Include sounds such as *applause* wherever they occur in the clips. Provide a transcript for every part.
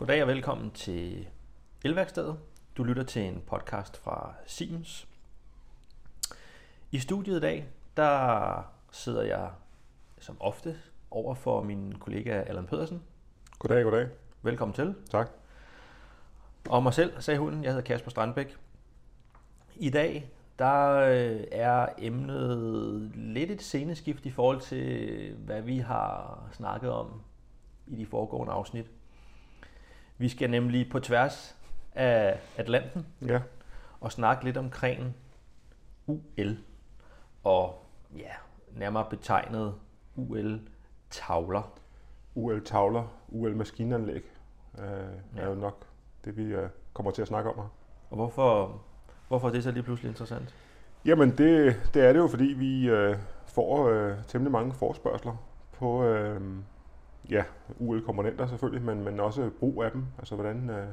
Goddag og velkommen til Elværkstedet. Du lytter til en podcast fra Siemens. I studiet i dag, der sidder jeg som ofte over for min kollega Allan Pedersen. Goddag, goddag. Velkommen til. Tak. Og mig selv, sagde hunden. Jeg hedder Kasper Strandbæk. I dag, der øh, er emnet lidt et sceneskift i forhold til, hvad vi har snakket om i de foregående afsnit. Vi skal nemlig på tværs af Atlanten Ja, og snakke lidt omkring UL og ja, nærmere betegnet UL-tavler. UL-tavler, UL-maskinanlæg øh, ja. er jo nok det, vi øh, kommer til at snakke om her. Og hvorfor, hvorfor er det så lige pludselig interessant? Jamen, det, det er det jo, fordi vi øh, får øh, temmelig mange forspørgseler på øh, ja, UL-komponenter selvfølgelig, men, men også brug af dem. Altså, hvordan, øh,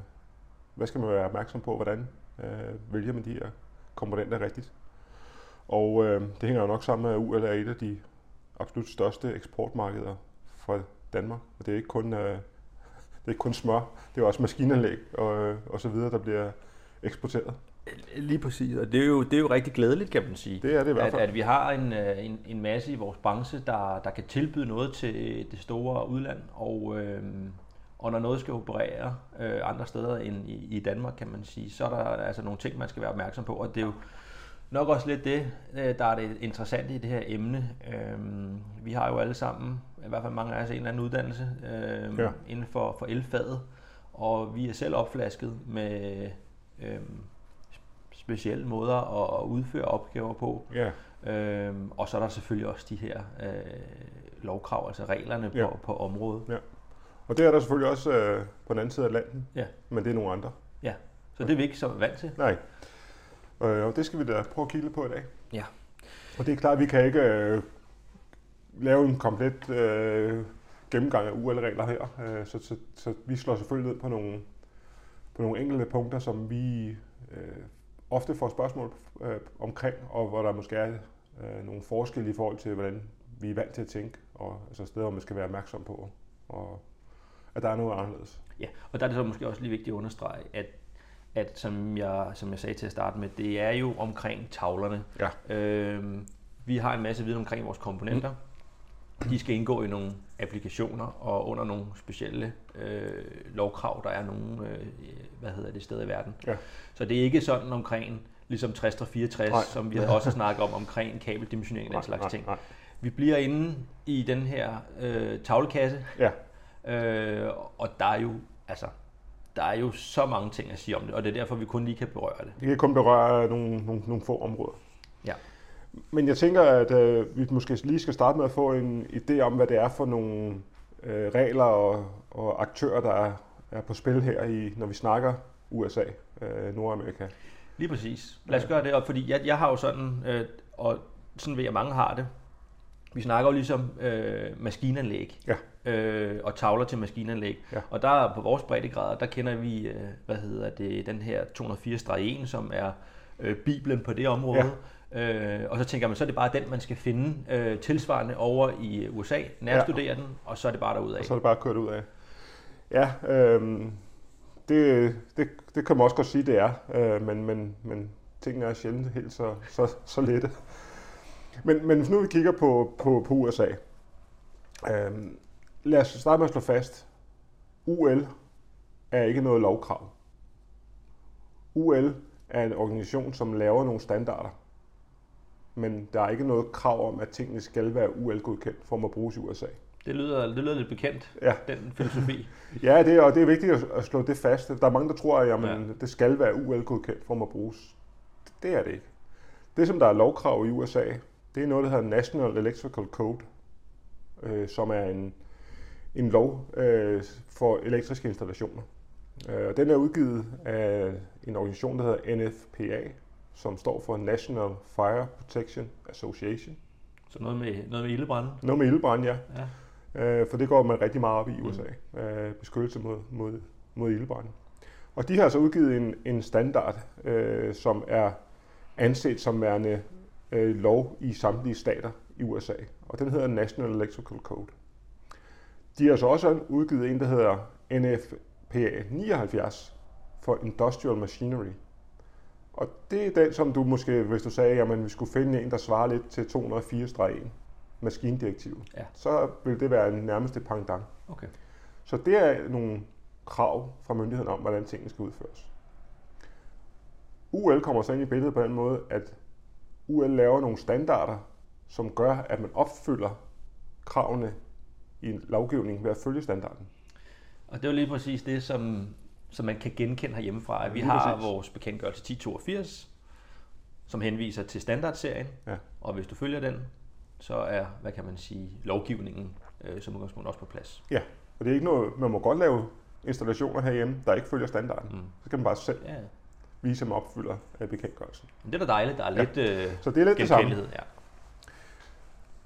hvad skal man være opmærksom på? Hvordan øh, vælger man de her komponenter rigtigt? Og øh, det hænger jo nok sammen med, at UL er et af de absolut største eksportmarkeder fra Danmark. Og det er ikke kun, øh, det er ikke kun smør, det er også maskinanlæg og, øh, og så videre, der bliver eksporteret. Lige præcis, og det er jo, det er jo rigtig glædeligt, kan man sige. Det er det i hvert at, fald. at vi har en, øh, en, en masse i vores branche, der, der kan tilbyde noget til det store udland, og, øh, og når noget skal operere øh, andre steder end i, i Danmark, kan man sige, så er der altså nogle ting, man skal være opmærksom på, og det er jo nok også lidt det, øh, der er det interessante i det her emne. Øh, vi har jo alle sammen, i hvert fald mange af os, en eller anden uddannelse øh, ja. inden for, for elfaget, og vi er selv opflasket med øh, specielle måder at, at udføre opgaver på. Ja, Øhm, og så er der selvfølgelig også de her øh, lovkrav, altså reglerne på, Ja. på området. og det er der selvfølgelig også øh, på den anden side af Atlanten, Ja. men det er nogle andre. Ja, så det er vi ikke så vant til. Nej, øh, og det skal vi da prøve at kigge på i dag. Ja. Og det er klart, at vi kan ikke øh, lave en komplet øh, gennemgang af UL-regler her, øh, så, så, så vi slår selvfølgelig ned på nogle, på nogle enkelte punkter, som vi øh, ofte får spørgsmål øh, omkring, og hvor der måske er øh, nogle forskelle i forhold til, hvordan vi er vant til at tænke, og altså steder, hvor man skal være opmærksom på, og at der er noget anderledes. Ja, og der er det så måske også lige vigtigt at understrege, at, at som, jeg, som jeg sagde til at starte med, det er jo omkring tavlerne. Ja. Øhm, vi har en masse viden omkring vores komponenter. De skal indgå i nogle applikationer og under nogle specielle øh, lovkrav, der er nogle øh, hvad hedder det, steder i verden. Ja. Så det er ikke sådan omkring ligesom 60 og 64, Nej. som vi også snakket om omkring kabeldimensionering og den slags nej, ting. nej. Vi bliver inde i den her øh, tavlekasse, Ja, øh, og der er jo altså der er jo så mange ting at sige om det, og det er derfor, vi kun lige kan berøre det. Vi kan kun berøre nogle, nogle, nogle få områder. Men jeg tænker, at øh, vi måske lige skal starte med at få en idé om, hvad det er for nogle øh, regler og, og aktører, der er, er på spil her, i, når vi snakker USA, øh, Nordamerika. Lige præcis. Lad os gøre det op, fordi jeg, jeg har jo sådan, øh, og sådan ved jeg mange har det, vi snakker jo ligesom øh, maskinanlæg Ja. øh, og tavler til maskinanlæg. Ja. Og der på vores breddegrader, der kender vi, øh, hvad hedder det, den her 204-1, som er øh, biblen på det område. Øh, og så tænker man, så er det bare den, man skal finde øh, tilsvarende over i USA, nærstudere den, og så er det bare derudad. Og så er det bare kørt ud af. Ja, øh, det, det, det kan man også godt sige, det er, øh, men, men, men tingene er sjældent helt så, så, så lette. Men, men hvis nu vi kigger på, på, på USA, øh, lad os starte med at slå fast, UL er ikke noget lovkrav. UL er en organisation, som laver nogle standarder, men der er ikke noget krav om, at tingene skal være UL-godkendt for at bruges i USA. Det lyder, det lyder lidt bekendt, Ja. den filosofi. *laughs* Ja, det, og det er vigtigt at, at slå det fast. Der er mange, der tror, at jamen, Ja. det skal være UL-godkendt for at bruges. Det er det ikke. Det, som der er lovkrav i USA, det er noget, der hedder National Electrical Code, øh, som er en, en lov øh, for elektriske installationer. Øh, den er udgivet af en organisation, der hedder NFPA, som står for National Fire Protection Association. Så noget med, noget med ildebrænde. Noget med ildbrand, ja. Ja. Øh, for det går man rigtig meget op i i USA. Øh, beskyttelse mod, mod, mod ildbrænde. Og de har så udgivet en, en standard, øh, som er anset som værende øh, lov i samtlige stater i USA. Og den hedder National Electrical Code. De har så også udgivet en, der hedder NF PA 79 for Industrial Machinery. Og det er den, som du måske, hvis du sagde, at vi skulle finde en, der svarer lidt til 204-1, maskindirektivet, Ja. så vil det være en nærmeste pendant. Okay. Så det er nogle krav fra myndigheden om, hvordan tingene skal udføres. UL kommer så ind i billedet på den måde, at UL laver nogle standarder, som gør, at man opfylder kravene i en lovgivning ved at følge standarden. Og det er jo lige præcis det, som, som man kan genkende herhjemmefra. At vi har vores bekendtgørelse 1082, som henviser til standardserien. Ja. Og hvis du følger den, så er, hvad kan man sige, lovgivningen øh, som udgangspunkt også på plads. Ja, og det er ikke noget, man må godt lave installationer herhjemme, der ikke følger standarden. Mm. Så kan man bare selv Ja. vise, at man opfylder øh, bekendtgørelsen. Men det er da dejligt, der er Ja. lidt øh, Så det er lidt det samme. Ja.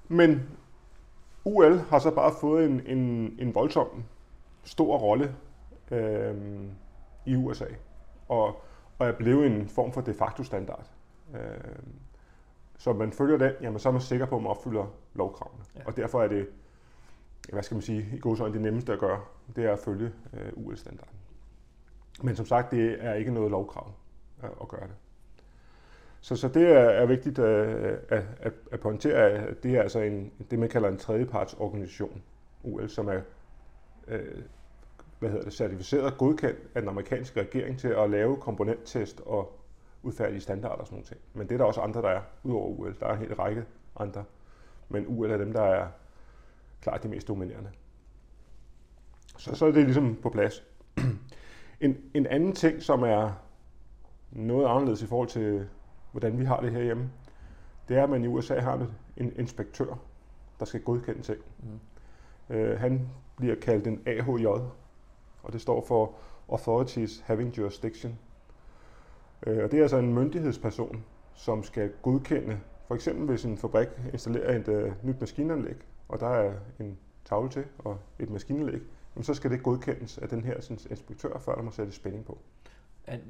Men UL har så bare fået en, en, en voldsom stor rolle øh, i USA, og, og er blevet en form for de facto standard. Øh, så man følger den, jamen så er man sikker på, at man opfylder lovkravene. Ja. Og derfor er det, hvad skal man sige, i god det nemmeste at gøre, det er at følge øh, UL-standarden. Men som sagt, det er ikke noget lovkrav øh, at gøre det. Så, så det er, er vigtigt øh, at, at, at pointere, at det er altså en, det, man kalder en tredjepartsorganisation, UL, som er øh, hvad hedder det, certificeret og godkendt af den amerikanske regering til at lave komponenttest og udfærdige standarder og sådan nogle ting. Men det er der også andre, der er, udover UL. Der er en hel række andre. Men UL er dem, der er klart de mest dominerende. Så, så er det ligesom på plads. *clears throat* En, en anden ting, som er noget anderledes i forhold til, hvordan vi har det herhjemme, det er, at man i USA har en inspektør, der skal godkende ting. Mm. Øh, han bliver kaldt en AHJ, og det står for Authorities Having Jurisdiction. Øh, og det er altså en myndighedsperson, som skal godkende, for eksempel hvis en fabrik installerer et øh, nyt maskinanlæg, og der er en tavle til og et maskinanlæg, jamen, så skal det godkendes af den her sådan, inspektør, før der må sættes spænding på.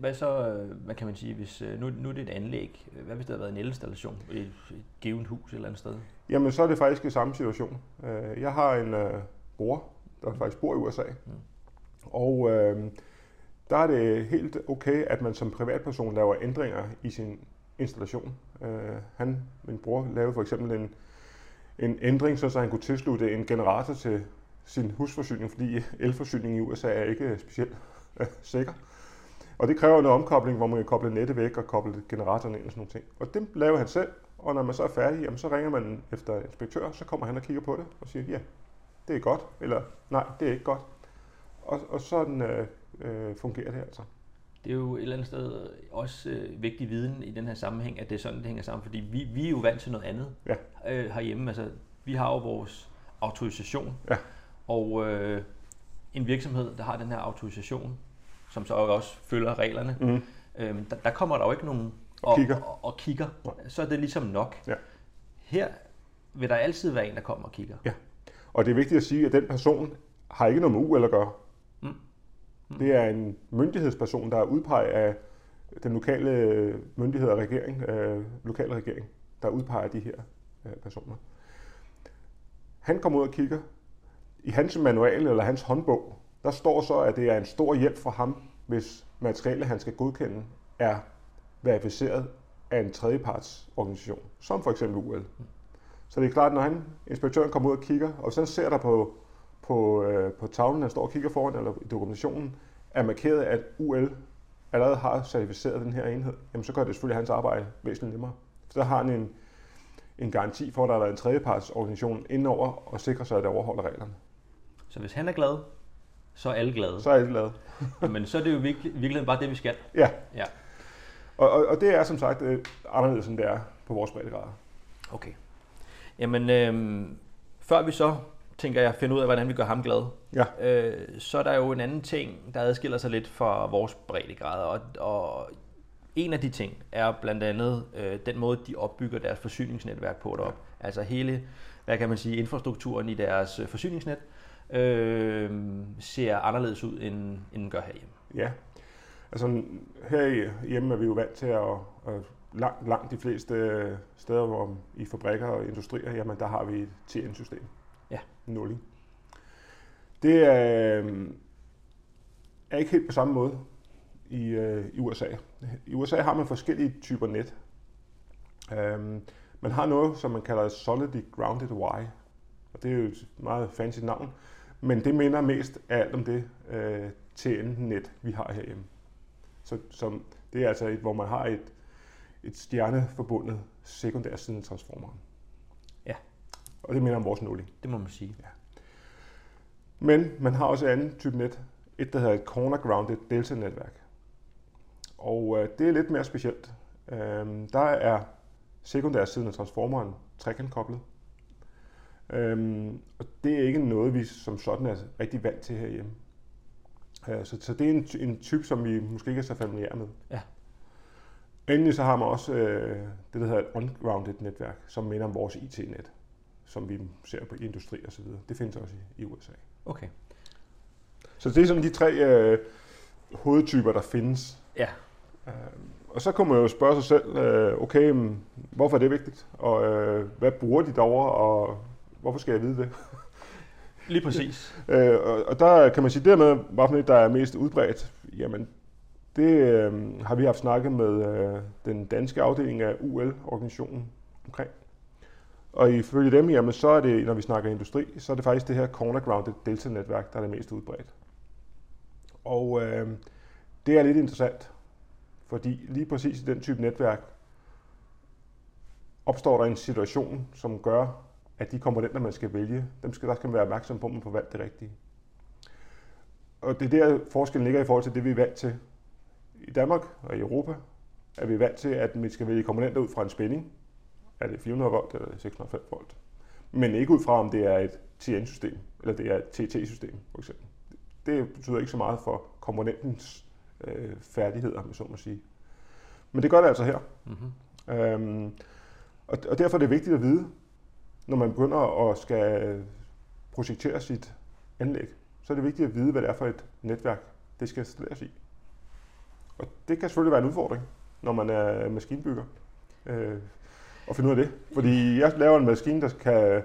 Hvad så, øh, hvad kan man sige, hvis øh, nu, nu er det et anlæg, hvad hvis det havde været en elinstallation i et, et givet hus et eller andet sted? Jamen, så er det faktisk i samme situation. Jeg har en øh, bror, der faktisk bor i USA. Mm. Og øh, der er det helt okay, at man som privatperson laver ændringer i sin installation. Øh, han, min bror, lavede for eksempel en, en ændring, så, så han kunne tilslutte en generator til sin husforsyning, fordi elforsyningen i USA er ikke specielt øh, sikker. Og det kræver noget omkobling, hvor man kan koble nettet væk og koble generatoren ind og sådan nogle ting. Og det laver han selv, og når man så er færdig, jamen, så ringer man efter inspektør, så kommer han og kigger på det og siger, ja, det er godt, eller nej, det er ikke godt. Og, og sådan øh, øh, fungerer det altså. Det er jo et eller andet sted også øh, vigtig viden i den her sammenhæng, at det er sådan, det hænger sammen, fordi vi, vi er jo vant til noget andet Ja. øh, herhjemme. Altså, vi har jo vores autorisation, Ja. og øh, en virksomhed, der har den her autorisation, som så også følger reglerne, Mm. øh, der, der kommer der jo ikke nogen Og kigger. Og, og kigger. Nej. Så er det ligesom nok. Ja. Her vil der altid være en, der kommer og kigger. Og det er vigtigt at sige, at den person har ikke noget med UL at gøre. Det er en myndighedsperson, der er udpeget af den lokale myndighed og regering, øh, lokale regering, der udpeger de her øh, personer. Han kommer ud og kigger. I hans manual eller hans håndbog, der står så, at det er en stor hjælp for ham, hvis materialet, han skal godkende, er verificeret af en tredjepartsorganisation, som for eksempel UL. Så det er klart, når han, inspektøren kommer ud og kigger, og hvis han ser der på, på, øh, på tavlen, han står og kigger foran, eller i dokumentationen, er markeret, at UL allerede har certificeret den her enhed, jamen så gør det selvfølgelig hans arbejde væsentligt nemmere. Så der har han en, en garanti for, at der er en tredjepartsorganisation indover og sikrer sig, at det overholder reglerne. Så hvis han er glad, så er alle glade. Så er det lavet. *laughs* Men så er det jo virkelig, virkelig bare det, vi skal. Ja. Ja. Og, og, og det er som sagt øh, anderledes, end det er på vores breddegrader. Okay. Jamen, øh, før vi så, tænker jeg, finder ud af, hvordan vi gør ham glad, Ja. øh, så er der jo en anden ting, der adskiller sig lidt fra vores breddegrader. Og, og en af de ting er blandt andet øh, den måde, de opbygger deres forsyningsnetværk på deroppe. Ja. Altså hele, hvad kan man sige, infrastrukturen i deres øh, forsyningsnet øh, ser anderledes ud, end, end den gør herhjemme. Ja. Altså her hjemme er vi jo vant til at, at langt, langt de fleste øh, steder, hvor i fabrikker og industrier, jamen der har vi et TN-system. Ja. Nulling. Det er, øh, er ikke helt på samme måde i, øh, i USA. I USA har man forskellige typer net. Øhm, man har noget, som man kalder Solidly Grounded Y, og det er jo et meget fancy navn, men det minder mest af alt om det øh, TN-net, vi har herhjemme. Så, som, det er altså et, hvor man har et, et stjerneforbundet sekundær siden transformeren. Og det minder om vores nåling. Det må man sige. Ja. Men man har også et andet type net, et der hedder et corner grounded delta netværk. Og øh, det er lidt mere specielt. Øh, der er sekundær siden af transformeren trekantkoblet. Øhm, og det er ikke noget, vi som sådan er rigtig vant til herhjemme. Øh, så, så det er en, en type, som vi måske ikke er så familiære med. Ja. Endelig så har man også øh, det, der hedder et ungrounded netværk, som minder om vores IT-net, som vi ser på industri og så videre. Det findes også i, i USA. Okay. Så det er sådan de tre øh, hovedtyper, der findes. Ja. Øh, og så kunne man jo spørge sig selv, øh, okay, men hvorfor er det vigtigt? Og øh, hvad bruger de derovre, og hvorfor skal jeg vide det? *laughs* Lige præcis. *laughs* øh, og, og der kan man sige, dermed, hvad for det, der er mest udbredt, jamen det øh, har vi haft snakket med øh, den danske afdeling af UL-organisationen omkring. Og ifølge dem, jamen, så er det, når vi snakker industri, så er det faktisk det her corner grounded delta-netværk, der er det mest udbredt. Og øh, det er lidt interessant, fordi lige præcis i den type netværk opstår der en situation, som gør, at de komponenter, man skal vælge, dem skal, der skal man være opmærksom på, at man får valgt det rigtige. Og det er der forskellen ligger i forhold til det, vi er vant til. I Danmark og i Europa er vi vant til, at vi skal vælge komponenter ud fra en spænding. Er det 400 volt eller 605 volt? Men ikke ud fra, om det er et TN-system, eller det er et TT-system, for eksempel. Det betyder ikke så meget for komponentens øh, færdigheder, med så må sige. Men det gør det altså her. Mm-hmm. Øhm, og, og derfor er det vigtigt at vide, når man begynder at skal projektere sit anlæg, så er det vigtigt at vide, hvad det er for et netværk, det skal installeres i. Og det kan selvfølgelig være en udfordring, når man er maskinbygger, øh, at finde ud af det. Fordi jeg laver en maskine, der kan,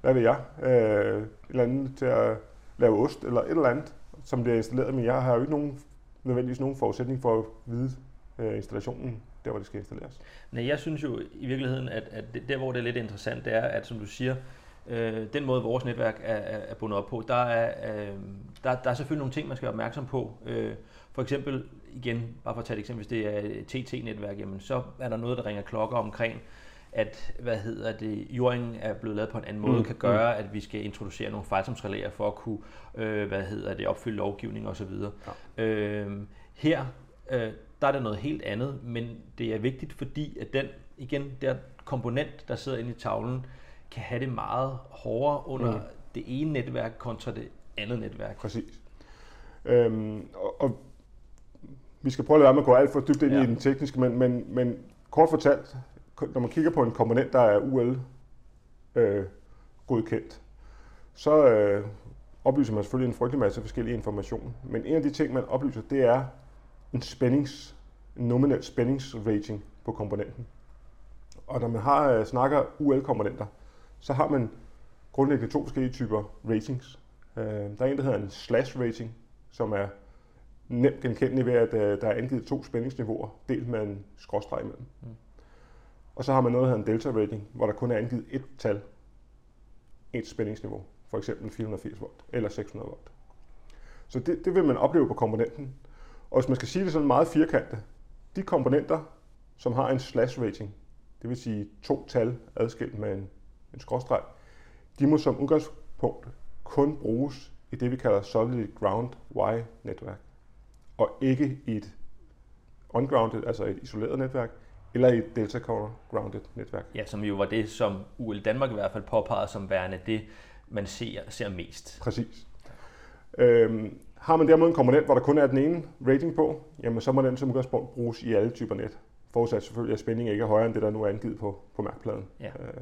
hvad ved jeg, øh, et eller andet til at lave ost, eller et eller andet, som bliver installeret, men jeg har jo ikke nogen, nødvendigvis nogen forudsætning for at vide øh, installationen der, hvor det skal installeres. Nej, jeg synes jo i virkeligheden, at, at det, der, hvor det er lidt interessant, det er, at som du siger, øh, den måde, vores netværk er, er, er bundet op på, der er, øh, der, der er selvfølgelig nogle ting, man skal være opmærksom på. Øh, for eksempel, igen, bare for at tage et eksempel, hvis det er et TT-netværk, jamen, så er der noget, der ringer klokker omkring, at hvad hedder det, jordingen er blevet lavet på en anden måde, mm. kan gøre, at vi skal introducere nogle fejlsomsrelæer for at kunne øh, hvad hedder det, opfylde lovgivning osv. Ja. Øh, her øh, der er det noget helt andet, men det er vigtigt, fordi at den, igen, der komponent, der sidder inde i tavlen, kan have det meget hårdere under mm. det ene netværk kontra det andet netværk. Præcis. Øhm, og, og vi skal prøve at lade være med at gå alt for dybt ind ja. i den tekniske, men, men, men kort fortalt, når man kigger på en komponent, der er UL øh, godkendt, så øh, oplyser man selvfølgelig en frygtelig masse forskellige information. Men en af de ting, man oplyser, det er en spændings, en nominel spændingsrating på komponenten. Og når man har, øh, snakker UL-komponenter, så har man grundlæggende to forskellige typer ratings. Øh, der er en, der hedder en slash rating, som er nemt genkendelig ved, at øh, der er angivet to spændingsniveauer, delt med en skråstreg imellem. Mm. Og så har man noget, der hedder en delta rating, hvor der kun er angivet et tal, et spændingsniveau, for eksempel 480 volt eller 600 volt. Så det, det vil man opleve på komponenten. Og hvis man skal sige det sådan meget firkantet, de komponenter, som har en slash rating, det vil sige to tal adskilt med en, en skråstreg, de må som udgangspunkt kun bruges i det, vi kalder solid ground Y-netværk, og ikke i et ungrounded, altså et isoleret netværk, eller i et delta corner grounded netværk. Ja, som jo var det, som UL Danmark i hvert fald påpegede som værende det, man ser, ser mest. Præcis. Øhm, har man derimod en komponent, hvor der kun er den ene rating på, jamen så må den som udgangspunkt bruges i alle typer net. Forudsat selvfølgelig, at spændingen ikke er højere end det, der nu er angivet på, på mærkpladen. Ja. Øh,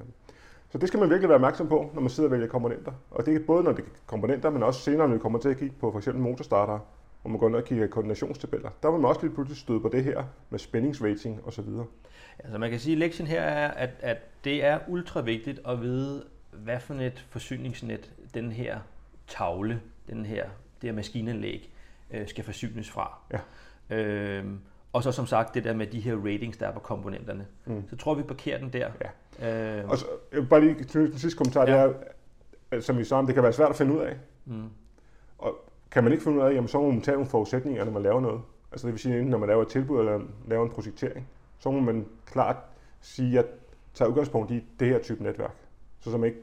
så det skal man virkelig være opmærksom på, når man sidder og vælger komponenter. Og det er både når det er komponenter, men også senere, når vi kommer til at kigge på f.eks. motorstartere, hvor man går ind og kigger koordinationstabeller. Der vil man også lige pludselig støde på det her med spændingsrating osv. Altså man kan sige, at lektien her er, at, at det er ultra vigtigt at vide, hvad for et forsyningsnet den her tavle, den her det her maskinanlæg øh, skal forsynes fra. Ja. Øhm, og så som sagt det der med de her ratings, der er på komponenterne. Mm. Så tror vi parkerer den der. Ja. Øhm, Og så, jeg vil bare lige til den sidste kommentar, ja. Det er, som vi sagde, det kan være svært at finde ud af. mm, Og kan man ikke finde ud af, jamen, så må man tage nogle forudsætninger, når man laver noget. Altså det vil sige, enten når man laver et tilbud eller laver en projektering, så må man klart sige, at tager udgangspunkt i det her type netværk. Så som ikke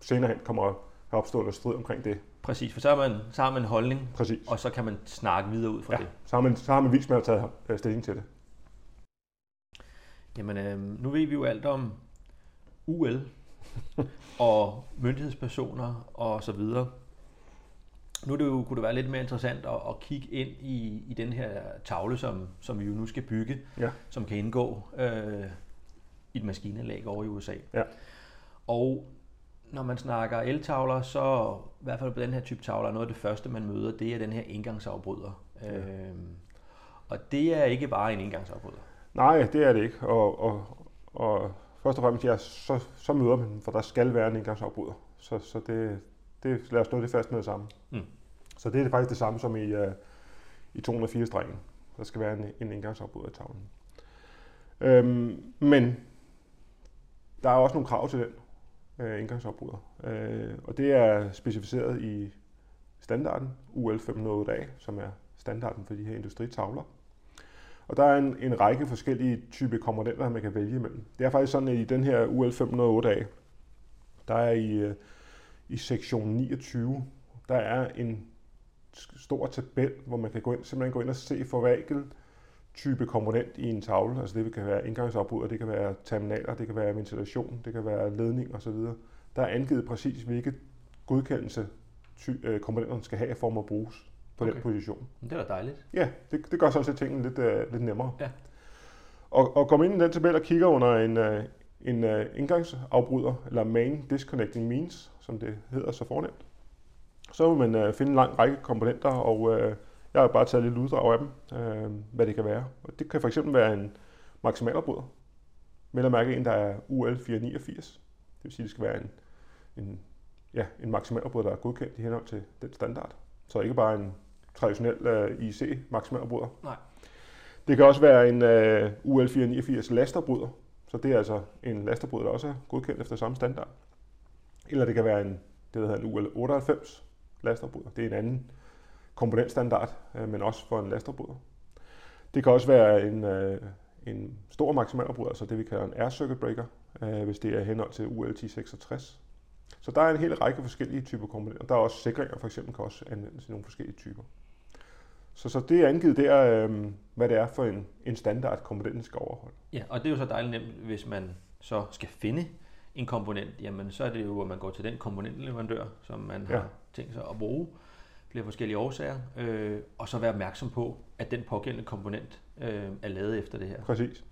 senere hen kommer har opstået noget strid omkring det. præcis, for så har, man, så har man en holdning, Præcis. og så kan man snakke videre ud fra Ja, det. så har man, så har man vist med at tage øh, stilling til det. Jamen, øh, nu ved vi jo alt om UL *laughs* og myndighedspersoner og så videre. Nu det jo, kunne det være lidt mere interessant at, at kigge ind i, i den her tavle, som, som vi jo nu skal bygge, Ja. som kan indgå øh, i et maskineanlæg over i USA. Ja. Og når man snakker eltavler, så i hvert fald på den her type tavler, noget af det første, man møder, det er den her indgangsafbryder. Ja. Øhm, og det er ikke bare en indgangsafbryder. Nej, det er det ikke. Og, og, og først og fremmest, ja, så, så møder man, for der skal være en indgangsafbryder. Så, så det, det, lad os slå det fast med det samme. Mm. Så det er faktisk det samme som i, øh, i 204-strengen. Der skal være en, en indgangsafbryder i tavlen. Øhm, men der er også nogle krav til den øh, indgangsafbryder. Øh, og det er specificeret i standarden UL 508A, som er standarden for de her industritavler. Og der er en, en række forskellige typer komponenter, man kan vælge imellem. Det er faktisk sådan, at i den her UL 508A, der er i, øh, i sektion 29, der er en stor tabel, hvor man kan gå ind, simpelthen gå ind og se for hver enkelt type komponent i en tavle. Altså det kan være indgangsafbryder, det kan være terminaler, det kan være ventilation, det kan være ledning osv. Der er angivet præcis, hvilke godkendelse ty- øh, komponenterne skal have for at bruges på okay. den position. Men det er da dejligt. Ja, det, det gør sådan set tingene lidt, uh, lidt nemmere. Ja. Og, og man ind i den tabel og kigger under en, uh, en uh, indgangsafbryder, eller main disconnecting means, som det hedder så fornemt, så vil man uh, finde en lang række komponenter, og uh, jeg har bare taget lidt uddrag af dem, uh, hvad det kan være. Og det kan fx være en maksimalafbryder, vel at mærke en, der er UL 489. Det vil sige, det skal være en, en, ja, en maksimalafbryder, der er godkendt i henhold til den standard. Så ikke bare en traditionel uh, IC maksimalafbryder. Nej. Det kan også være en uh, UL 489 lasterbryder, så det er altså en lasterbryder, der også er godkendt efter samme standard. Eller det kan være en, det der hedder en UL 98 lasterbryder. Det er en anden komponentstandard, øh, men også for en lasterbryder. Det kan også være en, øh, en stor maksimalafbryder, altså det vi kalder en air circuit breaker, øh, hvis det er henhold til UL 1066. Så der er en hel række forskellige typer komponenter. Der er også sikringer, for eksempel, kan også anvendes i nogle forskellige typer. Så, så det er angivet der, øh, hvad det er for en, en standard, komponenten skal overholde. Ja, og det er jo så dejligt nemt, hvis man så skal finde en komponent, jamen så er det jo, at man går til den komponentleverandør, som man Ja. har tænkt sig at bruge, flere forskellige årsager, øh, og så være opmærksom på, at den pågældende komponent øh, er lavet efter det her. Præcis.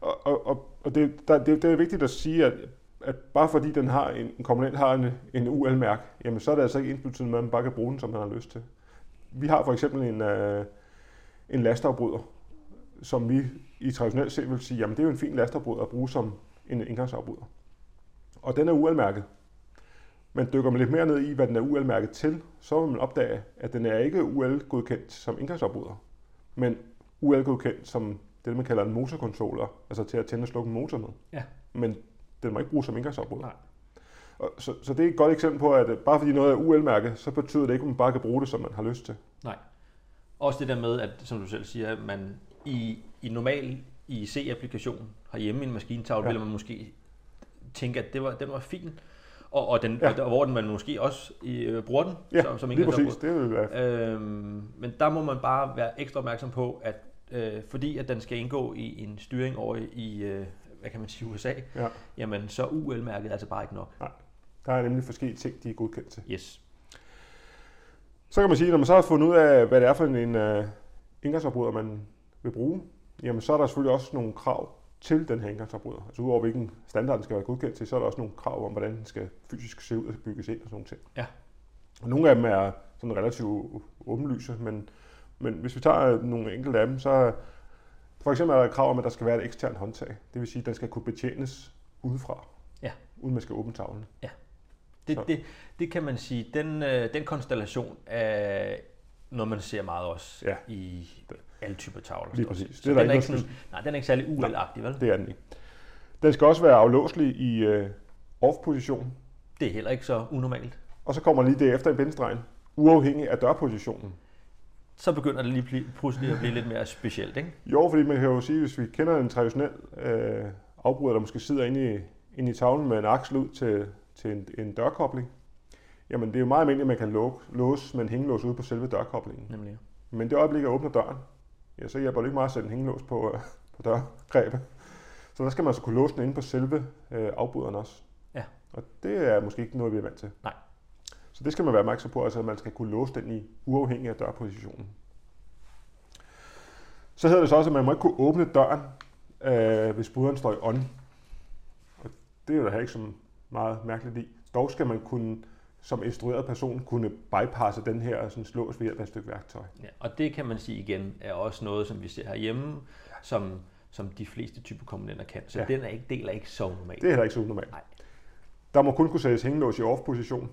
Og, og, og, det, der, det, det er vigtigt at sige, at, at bare fordi den har en, en komponent har en, en UL-mærk, jamen så er det altså ikke ensbetydende med, at man bare kan bruge den, som man har lyst til. Vi har for eksempel en, øh, en lasterafbryder, som vi i traditionelt set vil sige, jamen det er jo en fin lasterafbryder at bruge som en indgangsafbryder. Og den er UL-mærket. Men dykker man lidt mere ned i, hvad den er UL-mærket til, så vil man opdage, at den er ikke UL-godkendt som indgangsafbryder, men UL-godkendt som det, man kalder en motorcontroller, altså til at tænde og slukke en motor med. Ja. Men den må ikke bruges som indgangsafbryder. Nej. Og så, så det er et godt eksempel på, at bare fordi noget er UL-mærke, så betyder det ikke, at man bare kan bruge det, som man har lyst til. Også det der med, at som du selv siger, at man i, i normal IC-applikation herhjemme i en maskintavle, ja. vil man måske tænke, at det var, den var fin, og, og, den, Ja. ja. og hvor den man måske også øh, bruger den Ja, som, som Lige præcis, det vil være Øhm, men der må man bare være ekstra opmærksom på, at øh, fordi at den skal indgå i en styring over i, i øh, hvad kan man sige, USA, Ja. jamen så er UL-mærket altså bare ikke nok. Der er nemlig forskellige ting, de er godkendt til. Yes. Så kan man sige, når man så har fundet ud af, hvad det er for en uh, indgangsafbryder, man vil bruge, jamen så er der selvfølgelig også nogle krav til den her indgangsafbryder. Altså udover hvilken standard den skal være godkendt til, så er der også nogle krav om, hvordan den skal fysisk se ud og bygges ind og sådan nogle ting. Ja. Og nogle af dem er sådan relativt åbenlyse, men, men hvis vi tager nogle enkelte af dem, så for eksempel er der et krav om, at der skal være et eksternt håndtag. Det vil sige, at den skal kunne betjenes udefra. Ja. Uden man skal åbne tavlen. Det, Så. det, det kan man sige, den, øh, den konstellation af noget, man ser meget også Ja. i alle typer tavler. Lige præcis. Så Det er den er ikke sådan, nej, den er ikke særlig UL-agtig, vel? Det er den ikke. Den skal også være aflåselig i øh, off-position, Det er heller ikke så unormalt. og så kommer lige det efter i bindestregen, uafhængig af dørpositionen. Så begynder det lige pl- pludselig at blive lidt mere specielt, ikke? Jo, fordi man kan jo sige, hvis vi kender en traditionel øh, afbryder, der måske sidder inde i, inde i tavlen med en aksel ud til, til en, en dørkobling, jamen det er jo meget almindeligt, at man kan lå, låse med en hængelås ude på selve dørkoblingen. Nemlig. Men det øjeblik, jeg åbner døren, ja, så hjælper det ikke meget at sætte en hængelås på, øh, på dørgrebet. Så der skal man altså kunne låse den inde på selve øh, afbryderen også. Ja. Og det er måske ikke noget, vi er vant til. Nej. Så det skal man være opmærksom på, altså at man skal kunne låse den i uafhængig af dørpositionen. Så hedder det så også, at man må ikke kunne åbne døren, øh, hvis bryderen står i on. Og det er jo der ikke så meget mærkeligt i. Dog skal man kunne, som instrueret person, kunne bypasse den her sådan slås ved hjælp af et stykke værktøj. Ja, og det kan man sige igen, er også noget, som vi ser herhjemme, som, som de fleste typer komponenter kan. Så Ja. ja. den er ikke, del er ikke så normal. Det er heller ikke så unormalt. Nej. Der må kun kunne sættes hængelås i off-position.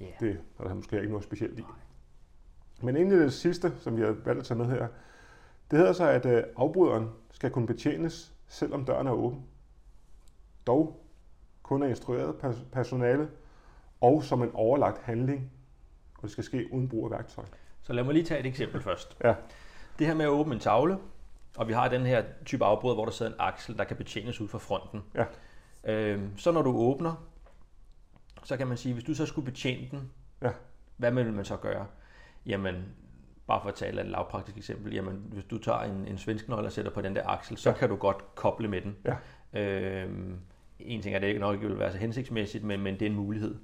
Ja. Det er der måske ikke noget specielt i. Men egentlig det sidste, som vi har valgt at tage med her, det hedder så, at øh, afbryderen skal kunne betjenes, selvom døren er åben. Dog kun af instrueret pers- personale og som en overlagt handling, og det skal ske uden brug af værktøj. Så lad mig lige tage et eksempel først. Ja. Det her med at åbne en tavle, og vi har den her type afbrud, hvor der sidder en aksel, der kan betjenes ud fra fronten. Ja. Øhm, så når du åbner, så kan man sige, hvis du så skulle betjene den, Ja. hvad vil man så gøre? Jamen, bare for at tage et lavpraktisk eksempel, jamen, hvis du tager en, en svensk nøgle og sætter på den der aksel, så Ja. kan du godt koble med den. Ja. Øhm, en ting er, det ikke nok ikke vil være så hensigtsmæssigt, men, men det er en mulighed.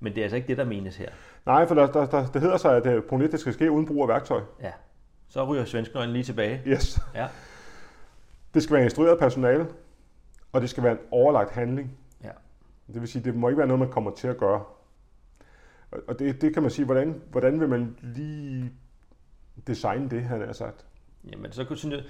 Men det er altså ikke det, der menes her. Nej, for der, der, der, det hedder sig, at punkt 1, det skal ske uden brug af værktøj. Ja. Så ryger svensknøglen lige tilbage. Yes. Ja. Det skal være instrueret personale, og det skal være en overlagt handling. Ja. Det vil sige, det må ikke være noget, man kommer til at gøre. Og- det, det kan man sige, hvordan, hvordan vil man lige designe det, han har sagt. Jamen, så kunne, sådan,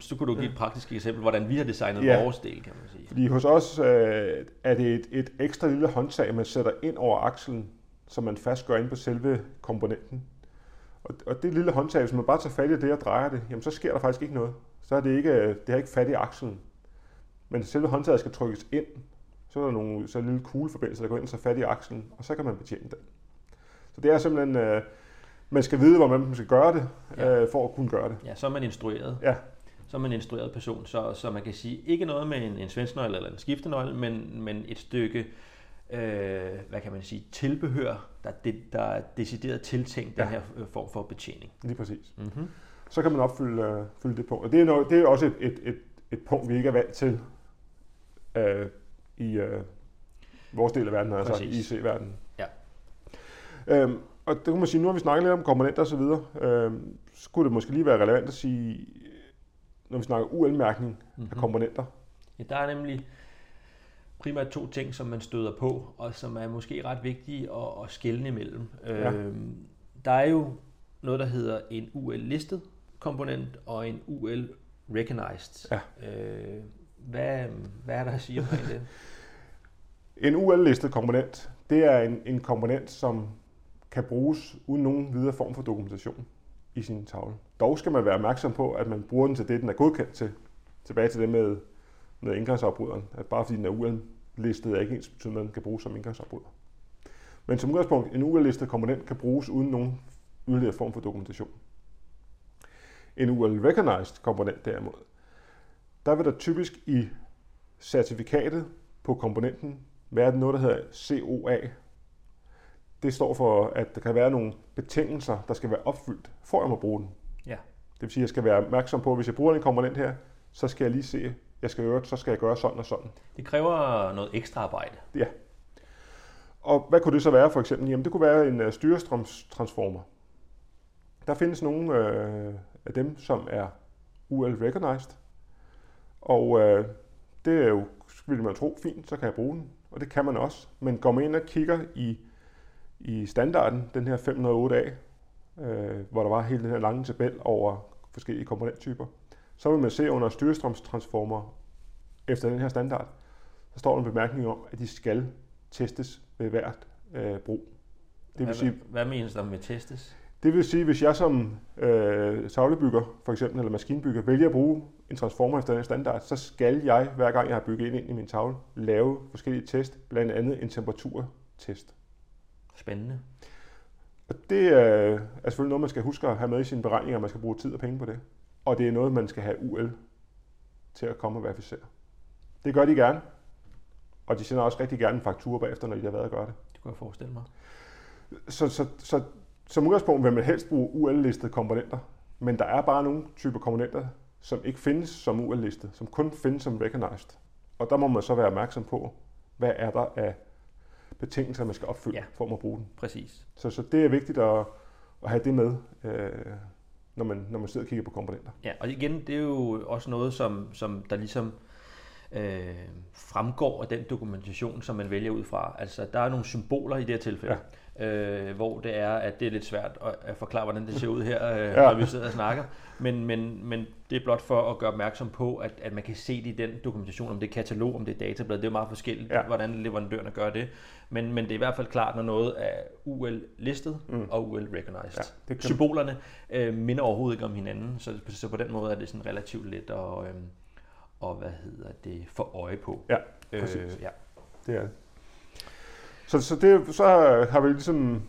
så kunne du give et praktisk eksempel, hvordan vi har designet Ja. vores del, kan man sige. Fordi hos os øh, er det et, et ekstra lille håndtag, man sætter ind over akselen, som man fast gør ind på selve komponenten. Og, og det lille håndtag, hvis man bare tager fat i det og drejer det, jamen så sker der faktisk ikke noget. Så er det ikke, øh, det har ikke fat i akselen. Men selve håndtaget skal trykkes ind, så er der nogle, så er en lille kugleforbindelse, der går ind og tager fat i akselen, og så kan man betjene den. Så det er simpelthen, øh, man skal vide, hvordan man skal gøre det, Ja. øh, for at kunne gøre det. Ja, så er man instrueret. Ja. Så er man en instrueret person, så, så man kan sige, ikke noget med en, en svensnøgle eller en skiftenøgle, men, men et stykke, øh, hvad kan man sige, tilbehør, der, det, der er decideret tiltænkt ja. Den her øh, form for betjening. Lige præcis. Mm-hmm. så kan man opfylde øh, fylde det punkt. Og det er, noget, det er også et, et, et, et punkt, vi ikke er vant til øh, i øh, vores del af verden, altså Præcis. IC-verdenen. Ja. Øhm, og det kan man sige, nu har vi snakket lidt om komponenter osv., øhm, så kunne det måske lige være relevant at sige, når vi snakker UL-mærkning mm-hmm. af Mhm. komponenter. Ja, der er nemlig primært to ting, som man støder på, og som er måske ret vigtige at, at skelne imellem. Ja. Øhm, der er jo noget, der hedder en UL-listet komponent og en UL-recognized. Ja. Øh, hvad, hvad er der at sige omkring det? *laughs* En UL-listet komponent, det er en, en komponent, som kan bruges uden nogen videre form for dokumentation i sin tavle. Dog skal man være opmærksom på, at man bruger den til det, den er godkendt til. Tilbage til det med, med indgangsafbryderen. At bare fordi den er UL-listet, er ikke ens betydende, at den kan bruges som indgangsafbryder. Men som udgangspunkt, en UL-listet komponent kan bruges uden nogen yderligere form for dokumentation. En UL-recognized komponent derimod, der vil der typisk i certifikatet på komponenten være noget, der hedder COA. Det står for, at der kan være nogle betingelser, der skal være opfyldt, for at jeg må bruge den. Ja. Det vil sige, at jeg skal være opmærksom på, at hvis jeg bruger en komponent her, så skal jeg lige se, jeg skal gøre, så skal jeg gøre sådan og sådan. Det kræver noget ekstra arbejde. Og hvad kunne det så være for eksempel? Jamen det kunne være en uh, styrestrømstransformer. Der findes nogle øh, af dem, som er UL-recognized. Og øh, det er jo, vil man tro, fint, så kan jeg bruge den. Og det kan man også. Men går man ind og kigger i, i standarden, den her 508A, øh, hvor der var hele den her lange tabel over forskellige komponenttyper, så vil man se under styrestrømstransformer efter den her standard, så står der en bemærkning om, at de skal testes ved hvert øh, brug. Det vil hvad, sige, hvad menes der med testes? Det vil sige, hvis jeg som øh, tavlebygger, for eksempel, eller maskinbygger, vælger at bruge en transformer efter den standard, så skal jeg, hver gang jeg har bygget ind i min tavle, lave forskellige test, blandt andet en temperaturtest. Spændende. Og det er, er selvfølgelig noget, man skal huske at have med i sine beregninger, man skal bruge tid og penge på det. Og det er noget, man skal have UL til at komme og verificere. Det gør de gerne, og de sender også rigtig gerne en faktura bagefter, når de har været at gøre det. Det kunne jeg forestille mig. Så, så, så som udgangspunkt vil man helst bruge UL-listede komponenter, men der er bare nogle typer komponenter, som ikke findes som UL-listet, som kun findes som recognized. Og der må man så være opmærksom på, hvad er der af betingelser, man skal opfylde Ja. for at bruge den. Præcis. Så, så det er vigtigt at, at have det med, øh, når, man, når man sidder og kigger på komponenter. Ja, og igen, det er jo også noget, som, som der ligesom øh, fremgår af den dokumentation, som man vælger ud fra. Altså, der er nogle symboler i det her tilfælde, ja. Øh, hvor det er, at det er lidt svært at, at forklare, hvordan det ser ud her, øh, ja. når vi sidder og snakker. Men, men, men det er blot for at gøre opmærksom på, at, at man kan se det i den dokumentation, om det er katalog, om det er datablad. Det er jo meget forskelligt, ja. Hvordan leverandørerne gør det. Men, men det er i hvert fald klart, når noget er UL-listet mm. og UL-recognized. Ja, det Symbolerne øh, minder overhovedet ikke om hinanden, så, så på den måde er det sådan relativt let at, øh, og hvad hedder det, få øje på. Ja, Øh, præcis. ja. Det er det. Så, så, det, så har vi ligesom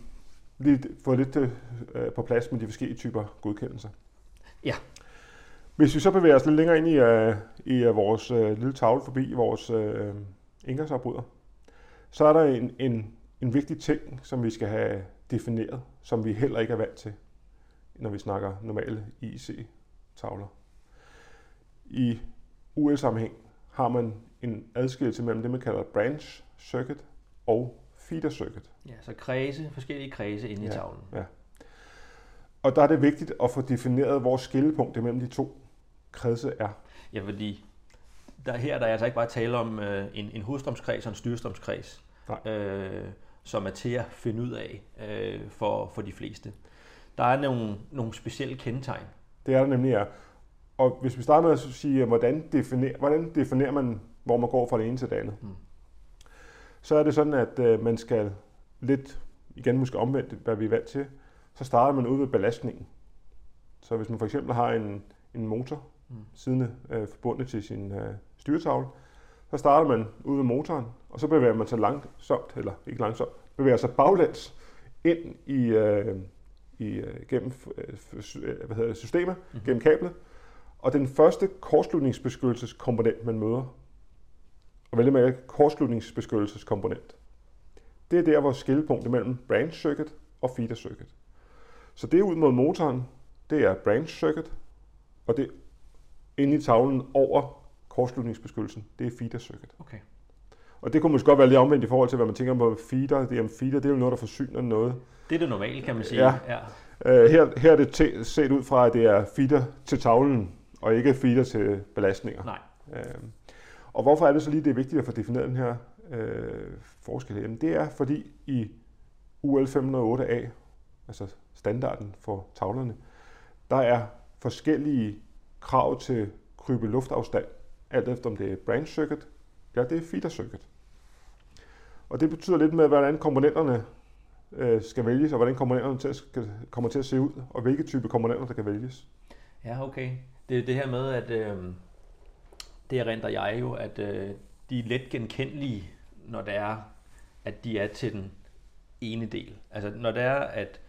lige fået lidt øh, på plads med de forskellige typer godkendelser. Ja. Hvis vi så bevæger os lidt længere ind i, øh, i øh, vores øh, lille tavle forbi vores øh, indgangsafbryder, så er der en, en, en vigtig ting, som vi skal have defineret, som vi heller ikke er vant til, når vi snakker normale IC-tavler. I UL-sammenhæng har man en adskillelse mellem det, man kalder branch circuit og feeder circuit. ja, så kredse, forskellige kredse inde i Ja. tavlen. Og der er det vigtigt at få defineret, hvor skillepunktet mellem de to kredse er. Ja, fordi der, her der er altså ikke bare tale om øh, en, en hovedstrømskreds og en styrstrømskreds, Nej. øh, som er til at finde ud af øh, for, for de fleste. Der er nogle, nogle specielle kendetegn. Det er der nemlig er. Og hvis vi starter med at sige, hvordan definerer, hvordan definerer man, hvor man går fra det ene til det andet, Mm. Så er det sådan, at øh, man skal lidt, igen måske omvendt, hvad vi er vant til, så starter man ud ved belastningen. Så hvis man for eksempel har en, en motor Mm. siddende øh, forbundet til sin øh, styretavle, så starter man ud ved motoren, og så bevæger man sig langsomt, eller ikke langsomt, bevæger sig baglæns ind i, øh, i øh, gennem øh, hvad hedder det, systemet, mm-hmm. gennem kablet. Og den første kortslutningsbeskyttelseskomponent, man møder, og vælge med kortslutningsbeskyttelseskomponent, det er der, hvor skillepunktet mellem branch circuit og feeder circuit. Så det ud mod motoren, det er branch circuit, og det inde i tavlen over kortslutningsbeskyttelsen, det er feeder circuit. Okay. Og det kunne måske godt være lidt omvendt i forhold til, hvad man tænker på feeder. Det er, feeder, det er jo noget, der forsyner noget. Det er det normale, kan man sige. Ja. ja. Uh, her, her er det te- set ud fra, at det er feeder til tavlen, og ikke feeder til belastninger. Nej. Uh, og hvorfor er det så lige, det er vigtigt at få defineret den her øh, forskel her? Jamen, det er fordi i UL 508A, altså standarden for tavlerne, der er forskellige krav til krybe luftafstand, alt efter om det er branch circuit, eller det er feeder circuit. Og det betyder lidt med, hvordan komponenterne øh, skal vælges, og hvordan komponenterne til, skal, kommer til at se ud, og hvilke type komponenter, der kan vælges. Ja, okay. Det er det her med, at øh, det erindrer jeg jo, at øh, de er let genkendelige, når det er, at de er til den ene del. Altså når det er, at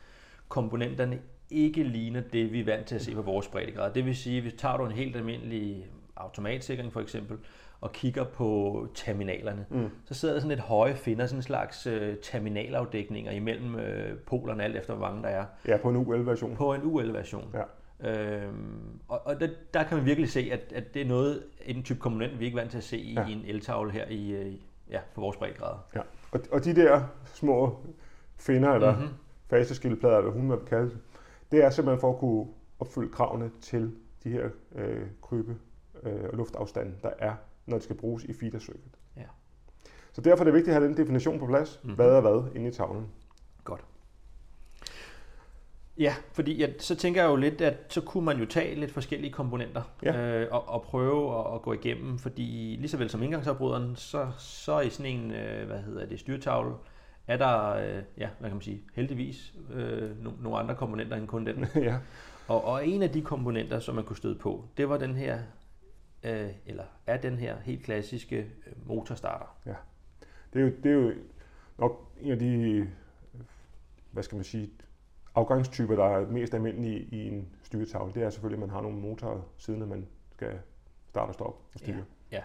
komponenterne ikke ligner det, vi er vant til at se på vores breddegrad. Det vil sige, hvis tager du en helt almindelig automatsikring for eksempel, og kigger på terminalerne, Mm. så sidder der sådan et høje finder, sådan en slags øh, terminalafdækninger imellem øh, polerne, alt efter hvor mange der er, Ja, på en UL-version. på en UL-version. Ja. Øhm, og og der, der kan man virkelig se, at, at det er noget, en type komponent, vi ikke er vant til at se i, Ja. i en eltavle her i, øh, ja, på vores breddegrad. Ja. Og, og de der små finder, eller Mhm. faseskildplader, eller hun vil kalde det, det er simpelthen for at kunne opfylde kravene til de her øh, krybe øh, og luftafstande, der er, når det skal bruges i feeder circuit. Ja. Så derfor er det vigtigt at have den definition på plads. Mhm. Hvad er hvad inde i tavlen? Ja, fordi ja, så tænker jeg jo lidt, at så kunne man jo tage lidt forskellige komponenter Ja. øh, og, og prøve at, at gå igennem, fordi lige så vel som indgangsafbryderen, så, så i sådan en, øh, hvad hedder det, styrtavle, er der, øh, ja, hvad kan man sige, heldigvis øh, no, nogle andre komponenter end kun den. *laughs* ja. Og, og en af de komponenter, som man kunne støde på, det var den her, øh, eller er den her helt klassiske øh, motorstarter. Ja. Det er, jo, det er jo nok en af de, hvad skal man sige, afgangstyper, der er mest almindelige i en styretavle. Det er selvfølgelig, at man har nogle motorer siden, at man skal starte og stoppe og styre. Ja. ja.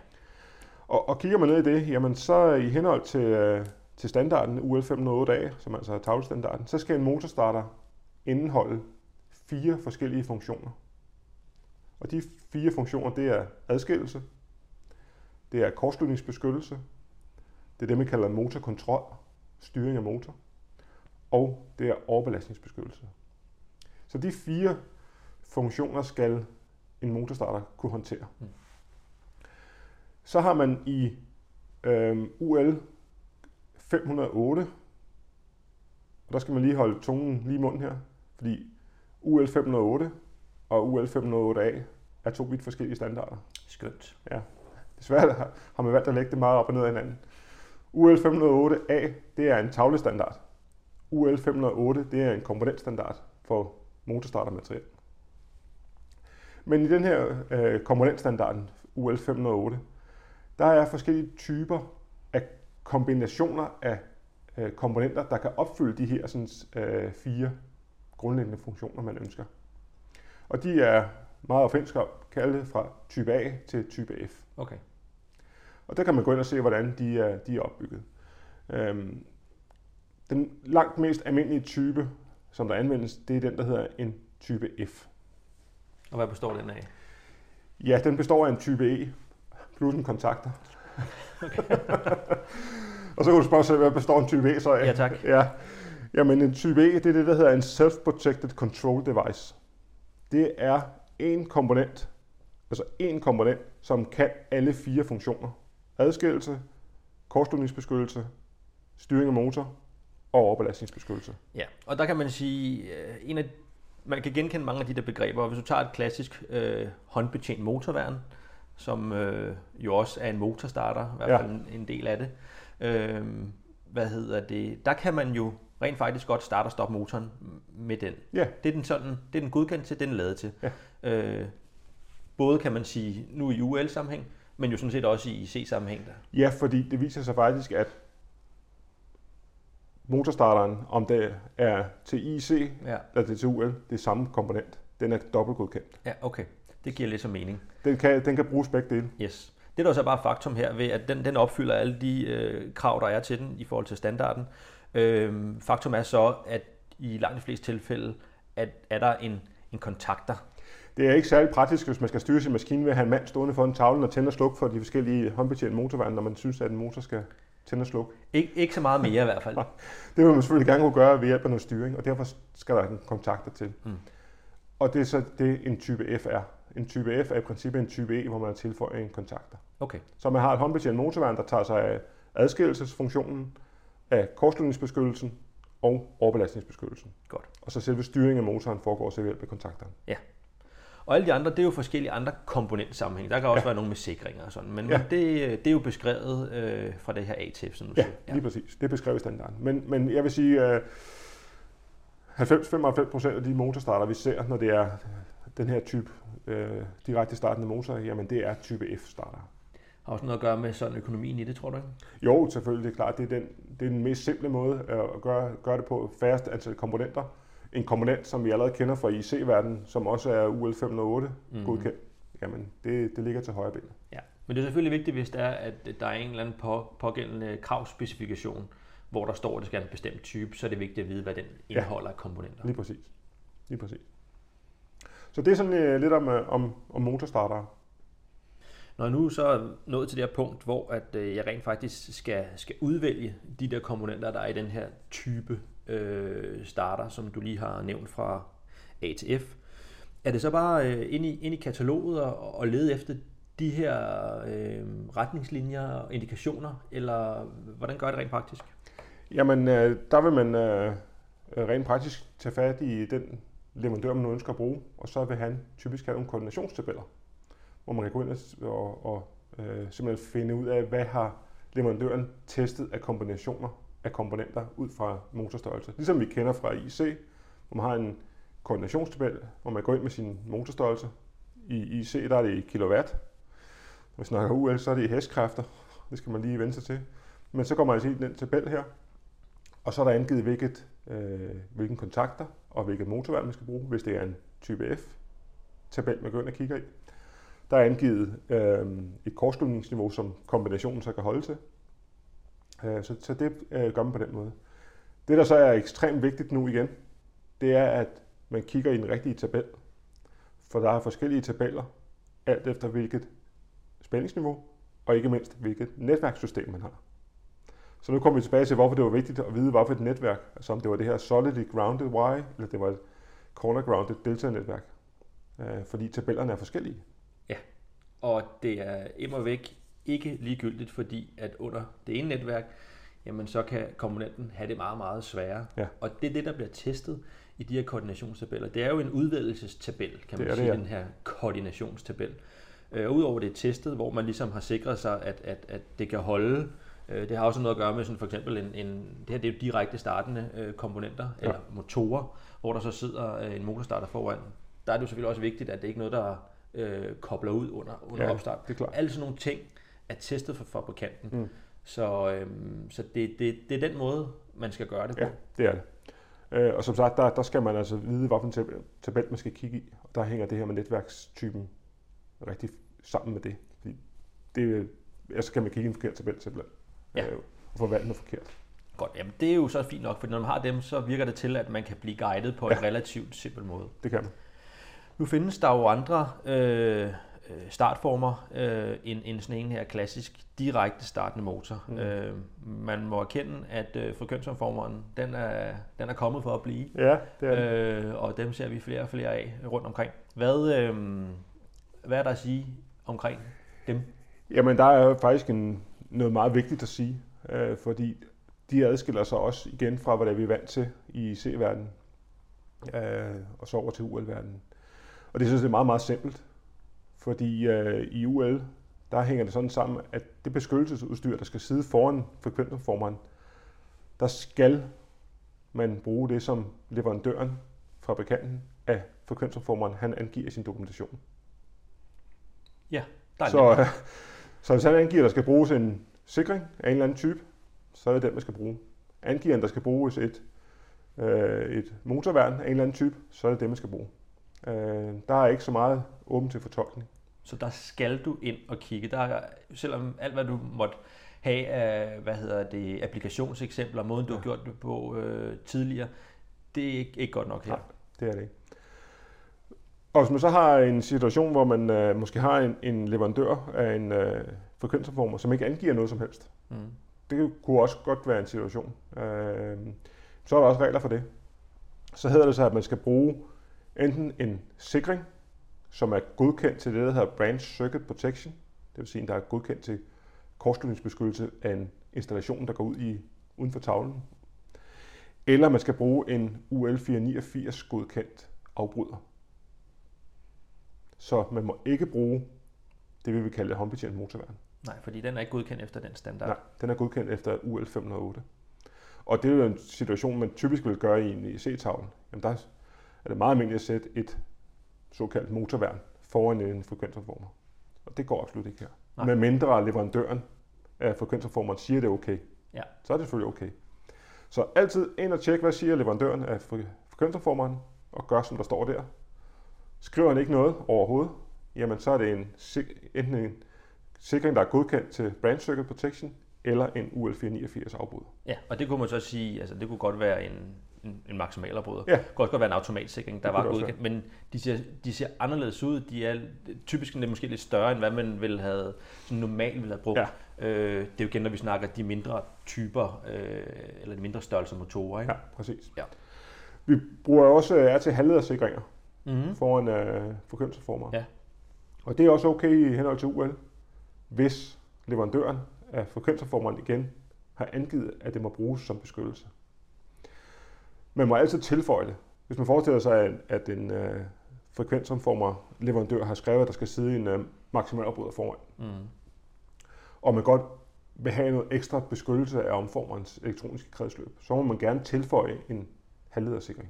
Og, og kigger man ned i det, jamen så i henhold til, øh, til standarden UL 508A, som altså er tavlestandarden, så skal en motorstarter indeholde fire forskellige funktioner. Og de fire funktioner, det er adskillelse, det er kortslutningsbeskyttelse, det er det, man kalder motorkontrol, styring af motor, og det er overbelastningsbeskyttelse. Så de fire funktioner skal en motorstarter kunne håndtere. Mm. Så har man i øh, UL 508, og der skal man lige holde tungen lige i munden her, fordi UL 508 og UL 508A er to vidt forskellige standarder. Skønt. Ja. Desværre har man valgt at lægge det meget op og ned af hinanden. UL 508A, det er en tavlestandard. UL 508, det er en komponentstandard for motorstartermateriel. Men i den her øh, komponentstandarden, UL 508, der er forskellige typer af kombinationer af øh, komponenter, der kan opfylde de her sådan, øh, fire grundlæggende funktioner, man ønsker. Og de er meget opfindsk kaldet fra type A til type F. Okay. Og der kan man gå ind og se, hvordan de er, de er opbygget. Øhm, den langt mest almindelige type, som der anvendes, det er den, der hedder en type F. Og hvad består den af? Ja, den består af en type E plus en kontakter. Okay. *laughs* og så kan du spørge sig, hvad består en type E så af? Ja, tak. Ja. Jamen en type E, det er det, der hedder en Self-Protected Control Device. Det er en komponent, altså en komponent, som kan alle fire funktioner. Adskillelse, kortslutningsbeskyttelse, styring af motor og overbelastningsbeskyttelse. Ja, og der kan man sige, øh, en af, man kan genkende mange af de der begreber. Hvis du tager et klassisk øh, håndbetjent motorværn, som øh, jo også er en motorstarter, i hvert fald ja. en, en del af det. Øh, hvad hedder det? Der kan man jo rent faktisk godt starte og stoppe motoren med den. Ja. Det er den sådan, det er den godkendt til, det er den lavet til. Ja. Øh, både kan man sige nu i UL-sammenhæng, men jo sådan set også i C-sammenhæng. Der. Ja, fordi det viser sig faktisk, at motorstarteren, om det er til IC ja. eller til UL, det er samme komponent. Den er dobbeltgodkendt. Ja, okay. Det giver lidt så mening. Den kan, den kan bruges begge dele. Yes. Det er der så bare faktum her ved, at den, den opfylder alle de øh, krav, der er til den i forhold til standarden. Øh, faktum er så, at i langt de fleste tilfælde, at er der en, en kontakter. Det er ikke særlig praktisk, hvis man skal styre sin maskine ved at have en mand stående foran tavlen og tænde og slukke for de forskellige håndbetjente motorværn, når man synes, at en motor skal tænde og slukke. Ik- ikke så meget mere i hvert fald. *laughs* det vil man selvfølgelig gerne kunne gøre ved hjælp af noget styring, og derfor skal der en kontakter til. Hmm. Og det er så det, en type F er. En type F er i princippet en type E, hvor man har tilføjet en kontakter. Okay. Så man har et håndbetjent motorværn, der tager sig af adskillelsesfunktionen, af kortslutningsbeskyttelsen og overbelastningsbeskyttelsen. Godt. Og så selve styringen af motoren foregår så ved hjælp af kontakterne. Ja. Og alle de andre, det er jo forskellige andre komponentsammenhæng. Der kan også ja. være nogle med sikringer og sådan. Men, ja. men det, det er jo beskrevet øh, fra det her ATF, som du ja, siger. Ja, lige præcis. Det beskrevet i standarden. Men, men jeg vil sige, øh, 90-95% af de motorstarter, vi ser, når det er den her type øh, direkte startende motor, jamen det er type F-starter. Har også noget at gøre med sådan økonomien i det, tror du ikke? Jo, selvfølgelig, det er klart. Det er den, det er den mest simple måde at gøre, gøre det på. Færrest antal komponenter. En komponent, som vi allerede kender fra IC-verdenen, som også er UL 508 mm. godkendt, jamen det, det ligger til højre benet. Ja, men det er selvfølgelig vigtigt, hvis det er, at der er en eller anden på, pågældende kravspecifikation, hvor der står, at det skal have en bestemt type, så er det vigtigt at vide, hvad den indeholder ja, af komponenter. Lige præcis. Lige præcis. Så det er sådan uh, lidt om, uh, om, om motorstartere. Når jeg nu så er nået til det her punkt, hvor at øh, jeg rent faktisk skal, skal udvælge de der komponenter, der er i den her type øh, starter, som du lige har nævnt fra A til F, er det så bare øh, ind, i, ind i kataloget og, og lede efter de her øh, retningslinjer og indikationer, eller hvordan gør det rent praktisk? Jamen, øh, der vil man øh, øh, rent praktisk tage fat i den leverandør, man nu ønsker at bruge, og så vil han typisk have nogle koordinationstabeller hvor man kan gå ind og, og øh, simpelthen finde ud af, hvad har leverandøren testet af kombinationer af komponenter ud fra motorstørrelse. Ligesom vi kender fra IC, hvor man har en koordinationstabel, hvor man går ind med sin motorstørrelse. I IC der er det i kilowatt. Når vi snakker UL, så er det i hestkræfter. Det skal man lige vende sig til. Men så går man altså i den tabel her, og så er der angivet, hvilket, øh, hvilken kontakter og hvilket motorværn man skal bruge, hvis det er en type F tabel, man går ind og kigger i. Der er angivet øh, et kortslutningsniveau, som kombinationen så kan holde til. Øh, så, så det øh, gør man på den måde. Det, der så er ekstremt vigtigt nu igen, det er, at man kigger i den rigtige tabel. For der er forskellige tabeller, alt efter hvilket spændingsniveau, og ikke mindst hvilket netværkssystem man har. Så nu kommer vi tilbage til, hvorfor det var vigtigt at vide, hvorfor et netværk, altså om det var det her solidly grounded Y, eller det var et corner grounded delta netværk. Øh, fordi tabellerne er forskellige. Ja, og det er immer væk ikke ligegyldigt, fordi at under det ene netværk, jamen så kan komponenten have det meget, meget sværere. Ja. Og det er det, der bliver testet i de her koordinationstabeller. Det er jo en udvælgelsestabel, kan man Det sige, det, ja. den her koordinationstabel. Øh, Udover det er testet, hvor man ligesom har sikret sig, at, at, at det kan holde. Øh, det har også noget at gøre med sådan for eksempel en, en det her det er jo direkte startende øh, komponenter, Ja. eller motorer, hvor der så sidder øh, en motorstarter foran. Der er det jo selvfølgelig også vigtigt, at det ikke er noget, der øh, kobler ud under, under Ja, opstart. det er klart. Alle sådan nogle ting er testet for fabrikanten. Mm. Så, øhm, så det, det, det er den måde, man skal gøre det på. Ja, det er det. Øh, og som sagt, der, der skal man altså vide, hvilken tab- tabel man skal kigge i. Og der hænger det her med netværkstypen rigtig sammen med det. Fordi det, altså kan man kigge i en forkert tabel simpelthen. Ja. Øh, og få valgt noget forkert. Godt, jamen det er jo så fint nok, for når man har dem, så virker det til, at man kan blive guidet på ja. en relativt simpel måde. Det kan man. Nu findes der jo andre øh, øh, startformer øh, end, end sådan en her klassisk direkte startende motor. Mm. Øh, man må erkende, at øh, frekvensomformeren, den er, den er kommet for at blive. Ja, det er det. Øh, og dem ser vi flere og flere af rundt omkring. Hvad, øh, hvad er der at sige omkring dem? Jamen, der er faktisk en, noget meget vigtigt at sige, øh, fordi de adskiller sig også igen fra, hvad vi er vant til i C-verdenen, øh, og så over til UL-verdenen. Og det synes jeg er meget, meget simpelt, fordi øh, i UL, der hænger det sådan sammen, at det beskyttelsesudstyr, der skal sidde foran frekvensomformeren, der skal man bruge det, som leverandøren, fabrikanten af frekvensomformeren, han angiver i sin dokumentation. Der er Så, øh, *laughs* så hvis han angiver, at der skal bruges en sikring af en eller anden type, så er det den, man skal bruge. Angiver han, der skal bruges et, øh, et motorværn af en eller anden type, så er det det, man skal bruge. Øh, der er ikke så meget åben til fortolkning. Så der skal du ind og kigge. Der er, selvom alt hvad du måtte have af, hvad hedder det, applikationseksempler, måden du ja. har gjort det på øh, tidligere, det er ikke, ikke godt nok her. Nej. Det er det ikke. Og hvis man så har en situation, hvor man øh, måske har en, en leverandør af en øh, frekvensomformer, som ikke angiver noget som helst, Mm. Det kunne også godt være en situation. Øh, så er der også regler for det. Så hedder det så, at man skal bruge enten en sikring, som er godkendt til det, der hedder Branch Circuit Protection, det vil sige, der er godkendt til kortslutningsbeskyttelse af en installation, der går ud i, uden for tavlen. Eller man skal bruge en UL 489 godkendt afbryder. Så man må ikke bruge det, vi vil kalde et håndbetjent motorværn. Nej, fordi den er ikke godkendt efter den standard. Nej, den er godkendt efter UL 508. Og det er jo en situation, man typisk vil gøre i en IC-tavle. Jamen der er det meget almindeligt at sætte et såkaldt motorværn foran en frekvensomformer. Og det går absolut ikke her. Nej. Med mindre leverandøren af frekvensomformeren siger, det er okay. Ja. Så er det selvfølgelig okay. Så altid ind og tjek, hvad siger leverandøren af fre- frekvensomformeren, og gør, som der står der. Skriver han ikke noget overhovedet, jamen så er det en, enten en sikring, der er godkendt til Branch Circuit Protection, eller en UL 489 afbryder. Ja, og det kunne man så sige, altså det kunne godt være en, en, en maksimalafbryder. Ja. Det kunne også godt være en automatsikring, der Det var godkendt, men de ser, de ser anderledes ud. De er typisk lidt, måske lidt større, end hvad man ville have, sådan normalt ville have brugt. Ja. Øh, det er jo igen, når vi snakker de mindre typer, øh, eller de mindre størrelser motorer. Ikke? Ja, præcis. Ja. Vi bruger også øh, RT halvledersikringer Mm-hmm. foran øh, frekvensformer. Ja. Og det er også okay i henhold til UL, hvis leverandøren af frekvensformeren igen har angivet, at det må bruges som beskyttelse. Man må altid tilføje det. Hvis man forestiller sig, at- en øh, frekvensomformer leverandør har skrevet, at der skal sidde en øh, maksimalafbryder foran, Mm. og man godt vil have noget ekstra beskyttelse af omformerens elektroniske kredsløb, så må man gerne tilføje en halvledersikring.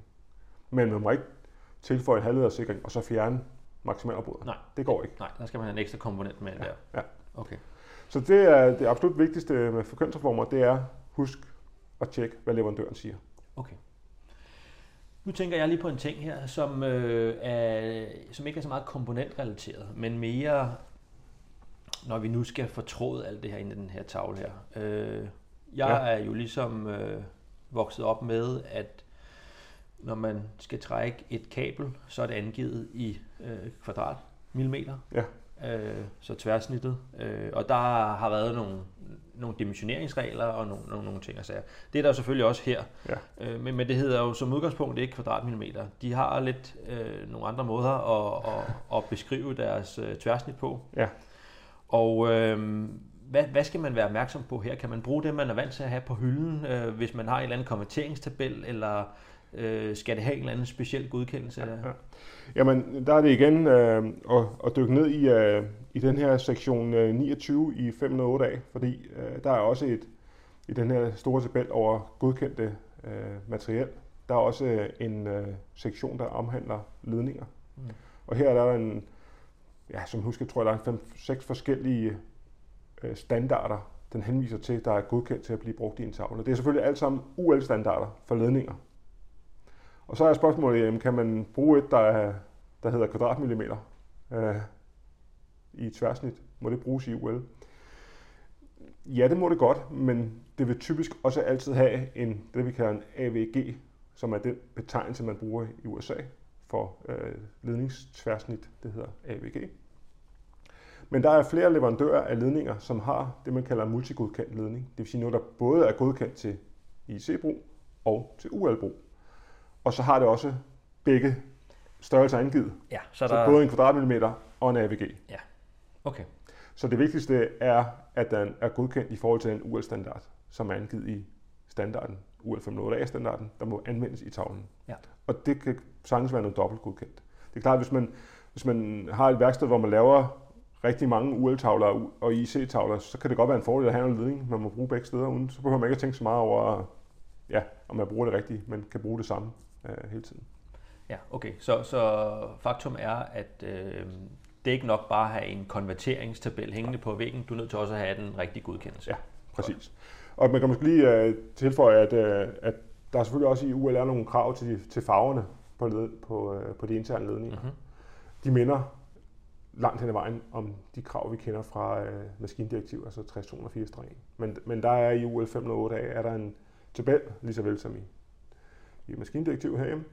Men man må ikke tilføje en halvledersikring og så fjerne maksimalafbryder. Nej. Det går ikke. Nej, der skal man have en ekstra komponent med Ja, der. ja. Okay. Så det er det absolut vigtigste med frekvensreformer, det er husk at tjekke, hvad leverandøren siger. Okay. Nu tænker jeg lige på en ting her, som, øh, er, som ikke er så meget komponentrelateret, men mere, når vi nu skal fortråde alt det her ind i den her tavle her. Øh, jeg Ja. er jo ligesom øh, vokset op med, at når man skal trække et kabel, så er det angivet i øh, kvadratmillimeter. Ja. Øh, så tværsnittet. Øh, og der har været nogle, nogle dimensioneringsregler og nogle, nogle, nogle ting og sager. Det er der jo selvfølgelig også her. Ja. Øh, men, men det hedder jo som udgangspunkt ikke kvadratmillimeter. De har lidt øh, nogle andre måder at, at, at beskrive deres øh, tværsnit på. Ja. Og øh, hvad, hvad skal man være opmærksom på her? Kan man bruge det, man er vant til at have på hylden, øh, hvis man har en eller anden konverteringstabel, eller øh, skal det have en eller anden speciel godkendelse? Ja. Jamen, der er det igen øh, at, at dykke ned i, øh, i den her sektion øh, 29 i 508A, fordi øh, der er også et, i den her store tabel over godkendte øh, materiel, der er også øh, en øh, sektion, der omhandler ledninger. Mm. Og her er der en, ja, som husker, tror jeg, der er en 5-6 forskellige øh, standarder, den henviser til, der er godkendt til at blive brugt i en tavle. Det er selvfølgelig alt sammen UL-standarder for ledninger. Og så er spørgsmålet, jamen, kan man bruge et, der, er, der hedder kvadratmillimeter øh, i et tværsnit? Må det bruges i UL? Ja, det må det godt, men det vil typisk også altid have en, det vi kalder en AVG, som er den betegnelse, man bruger i USA for øh, ledningstværsnit. Det hedder AVG. Men der er flere leverandører af ledninger, som har det, man kalder multigodkendt ledning. Det vil sige noget, der både er godkendt til IC-brug og til UL-brug. Og så har det også begge størrelser angivet. Ja, så, der... så både en kvadratmillimeter og en AVG. Okay. Så det vigtigste er, at den er godkendt i forhold til en UL-standard, som er angivet i standarden, UL 508A-standarden, der må anvendes i tavlen. Ja. Og det kan sagtens være noget dobbelt godkendt. Det er klart, hvis man, hvis man har et værksted, hvor man laver rigtig mange UL-tavler og IC-tavler, så kan det godt være en fordel at have en ledning, man må bruge begge steder, uden, så behøver man ikke at tænke så meget over, ja, om man bruger det rigtigt, men kan bruge det samme øh, hele tiden. Ja, okay. Så, så faktum er, at øh, det er ikke nok bare at have en konverteringstabel hængende på væggen. Du er nødt til også at have den rigtige godkendelse. Ja. Præcis. Og man kan måske lige uh, tilføje, at, uh, at der er selvfølgelig også i UL er nogle krav til, til farverne på, led, på, uh, på de interne ledninger. Mm-hmm. De minder langt hen ad vejen om de krav, vi kender fra uh, maskindirektiv, altså 6280 men, men der er i UL 508 er der en tabel, lige så vel som i, i maskindirektiv herhjemme,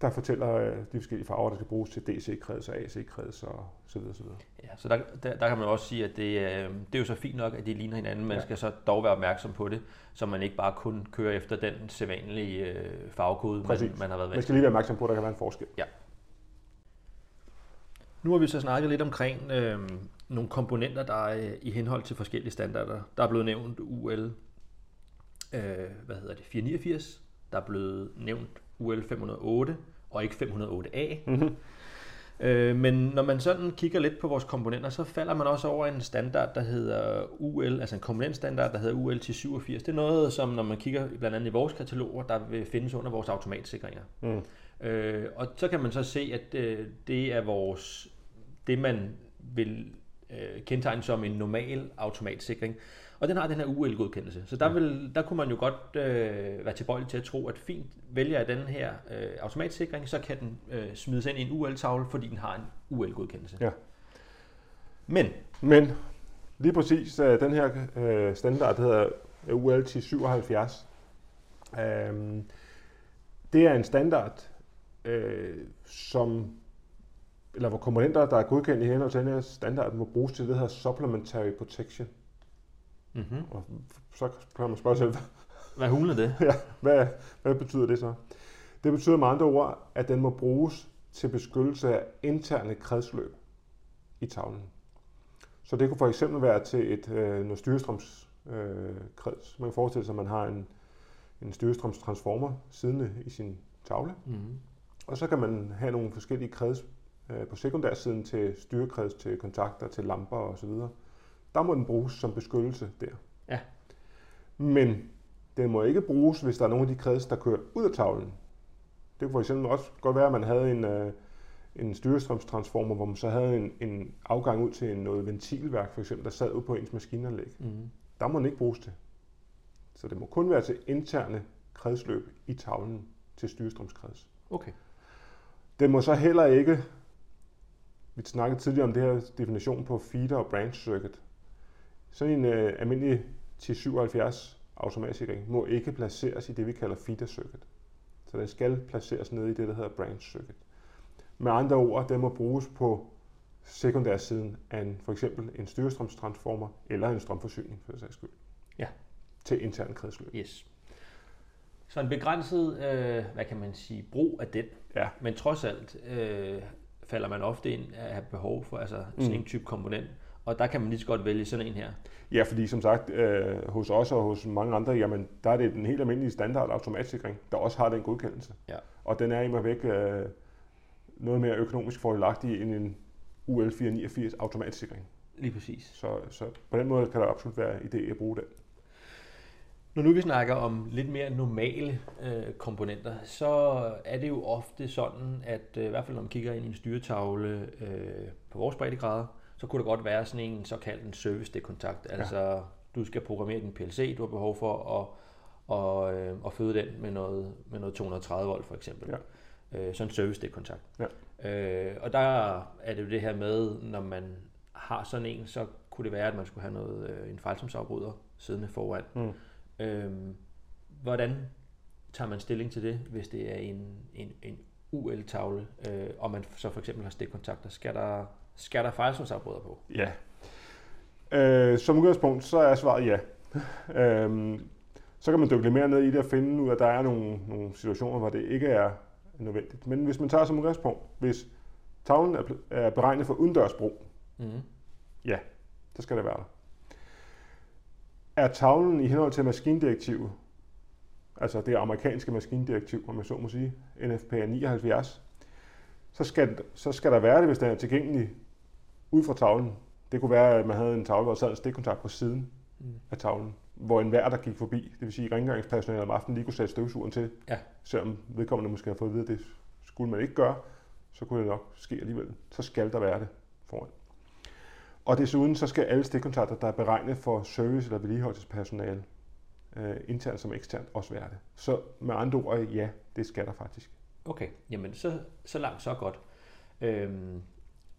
der fortæller uh, de forskellige farver, der skal bruges til DC-kreds og AC-kreds og så videre, så videre. Ja, så der, der, der kan man også sige, at det, øh, det er jo så fint nok, at de ligner hinanden. Man Ja. ja. skal så dog være opmærksom på det, så man ikke bare kun kører efter den sædvanlige øh, farvekode, man, Præcis. man har været Man vant skal lige være opmærksom på, at der kan være en forskel. Nu har vi så snakket lidt omkring øh, nogle komponenter, der er øh, i henhold til forskellige standarder. Der er blevet nævnt UL øh, hvad hedder det, 489, der er blevet nævnt UL 508 og ikke 508A. Mm-hmm. Øh, men når man sådan kigger lidt på vores komponenter, så falder man også over en standard, der hedder UL, altså en komponentstandard, der hedder UL til 87. Det er noget, som når man kigger blandt andet i vores kataloger, der vil findes under vores automatsikringer. Mm. Øh, og så kan man så se, at øh, det er vores, det man vil øh, kendetegne som en normal automatsikring. Og den har den her UL-godkendelse. Så der, vil, der kunne man jo godt øh, være tilbøjelig til at tro, at fint vælger jeg den her øh, automatsikring, så kan den øh, smides ind i en UL-tavle, fordi den har en UL-godkendelse. Ja. Men, Men lige præcis øh, den her øh, standard, der hedder UL 1077, øh, det er en standard, øh, som eller hvor komponenter, der er godkendt i henhold til den her standard, må bruges til det, der hedder supplementary protection. Mm-hmm. Og så kan man spørge sig selv, hvad hulen er det? *laughs* ja, hvad, hvad betyder det så? Det betyder med andre ord, at den må bruges til beskyttelse af interne kredsløb i tavlen. Så det kunne for eksempel være til et øh, noget styrestrøms øh. Man kan forestille sig, at man har en, en styrestrømstransformer siddende i sin tavle. Mm-hmm. Og så kan man have nogle forskellige kreds øh, på sekundærsiden til styrekreds, til kontakter, til lamper osv. Der må den bruges som beskyttelse der. Ja. Men den må ikke bruges, hvis der er nogle af de kreds, der kører ud af tavlen. Det kunne for eksempel også godt være, at man havde en, øh, en styrestrømstransformer, hvor man så havde en, en afgang ud til noget ventilværk, for eksempel, der sad ud på ens maskinanlæg. Mm. Der må den ikke bruges til. Så det må kun være til interne kredsløb i tavlen til styrestrømskreds. Okay. Den må så heller ikke, vi snakkede tidligere om det her definition på feeder og branch circuit. Sådan en øh, almindelig 1077 automatsikring må ikke placeres i det, vi kalder feeder circuit. Så den skal placeres nede i det, der hedder branch circuit. Med andre ord, den må bruges på sekundærsiden af en, for eksempel en styrestrømstransformer eller en strømforsyning, for sags skyld. Ja. Til intern kredsløb. Yes. Så en begrænset, øh, hvad kan man sige, brug af den. Ja. Men trods alt øh, falder man ofte ind at have behov for altså, sådan Mm. en type komponent. Og der kan man lige så godt vælge sådan en her. Ja, fordi som sagt, øh, hos os og hos mange andre, jamen, der er det den helt almindelige standard automatsikring, der også har den godkendelse. Ja. Og den er imod væk øh, noget mere økonomisk fordelagtig end en UL 489 automatsikring. Lige præcis. Så, så på den måde kan der absolut være idé at bruge den. Når nu vi snakker om lidt mere normale øh, komponenter, så er det jo ofte sådan, at øh, i hvert fald når man kigger ind i en styretavle øh, på vores breddegrader, så kunne der godt være sådan en såkaldt en service dekontakt. Altså, du skal programmere din PLC, du har behov for at, og, øh, at føde den med noget, med noget 230 volt for eksempel. Ja. Øh, sådan en service dekontakt. Ja. Øh, og der er det jo det her med, når man har sådan en, så kunne det være, at man skulle have noget, øh, en fejlsomsafbryder siddende foran. Mm. Øhm, hvordan tager man stilling til det, hvis det er en, en, en UL-tavle, øh, og man så for eksempel har stikkontakter? Skal der, skal der fejlsomsafbryder på? Ja. Øh, som udgangspunkt, så er svaret ja. *laughs* øhm, så kan man dykke lidt mere ned i det og finde ud af, at der er nogle, nogle situationer, hvor det ikke er nødvendigt. Men hvis man tager som udgangspunkt, hvis tavlen er, er beregnet for udendørsbrug, Mm-hmm. så skal det være der. Er tavlen i henhold til maskindirektivet, altså det amerikanske maskindirektiv, om jeg så må sige, NFPA 79, så skal, så skal der være det, hvis den er tilgængelig ud fra tavlen. Det kunne være, at man havde en tavle, hvor der sad en stikkontakt på siden Mm. af tavlen, hvor en hver, der gik forbi, det vil sige rengøringspersonalet om aftenen, lige kunne sætte støvsugeren til, Ja. selvom vedkommende måske har fået at vide, at det skulle man ikke gøre, så kunne det nok ske alligevel. Så skal der være det foran. Og desuden så skal alle stikkontakter, der er beregnet for service- eller vedligeholdelsespersonale, øh, internt som eksternt, også være det. Så med andre ord, ja, det skal der faktisk. Okay, jamen så, så langt så godt. Øhm,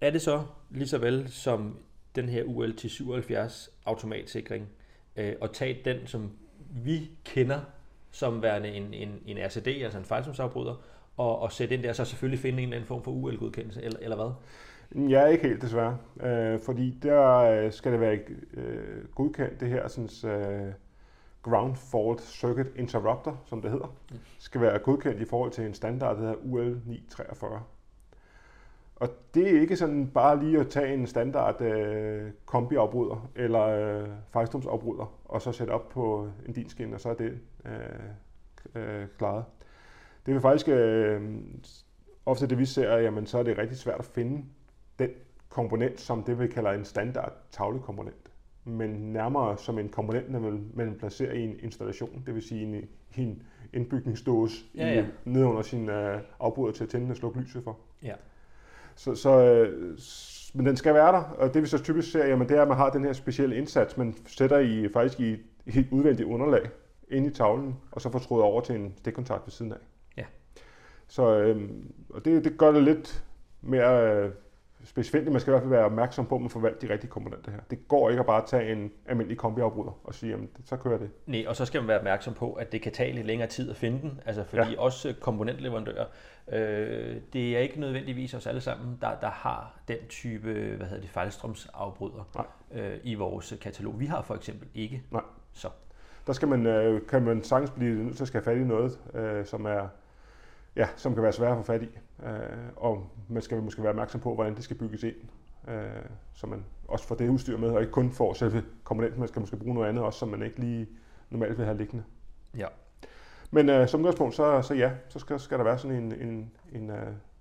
er det så lige så vel som den her UL til 77 automatsikring, øh, og tage den, som vi kender som værende en, en, en RCD, altså en fejlsomsafbryder, og, og sætte ind der, så selvfølgelig finde en eller anden form for UL-godkendelse, eller, eller hvad? Er ikke helt desværre, øh, fordi der øh, skal det være øh, godkendt, det her sådan, øh, ground fault circuit interrupter, som det hedder, skal være godkendt i forhold til en standard, der hedder UL 943. Og det er ikke sådan bare lige at tage en standard øh, kombiafbryder eller øh, fejlstrømsafbryder, og så sætte op på en dinskin, og så er det øh, øh, klaret. Det vil faktisk øh, ofte det vi ser, jamen så er det rigtig svært at finde den komponent, som det vi kalder en standard tavlekomponent, men nærmere som en komponent, man, man placerer i en installation, det vil sige en, en indbygningsdåse Ja, ja. under sin øh, afbryder til at tænde og slukke lyset for. Ja. Så, så, øh, men den skal være der, og det vi så typisk ser, jamen, det er, at man har den her specielle indsats, man sætter i, faktisk i et helt udvendigt underlag inde i tavlen, og så får trådet over til en stikkontakt ved siden af. Ja. Så øh, og det, det gør det lidt mere øh, specifikt. Man skal i hvert fald være opmærksom på, at man får valgt de rigtige komponenter her. Det går ikke at bare tage en almindelig kombiafbryder og sige, jamen, så kører det. Nej, og så skal man være opmærksom på, at det kan tage lidt længere tid at finde den, altså fordi ja. Ja. også komponentleverandører, øh, det er ikke nødvendigvis os alle sammen, der, der har den type, hvad hedder det, fejlstrømsafbryder øh, i vores katalog. Vi har for eksempel ikke. Nej. Så, Der skal man, øh, kan man sagtens blive nødt til at skal have fat i noget, øh, som, er, ja, som kan være svært at få fat i. Øh, og man skal måske være opmærksom på, hvordan det skal bygges ind, øh, så man også får det udstyr med, og ikke kun får selve komponenten, man skal måske bruge noget andet også, som man ikke lige normalt vil have liggende. Ja. Men øh, som udgangspunkt, så, så ja, så skal, skal der være sådan en, en, en uh,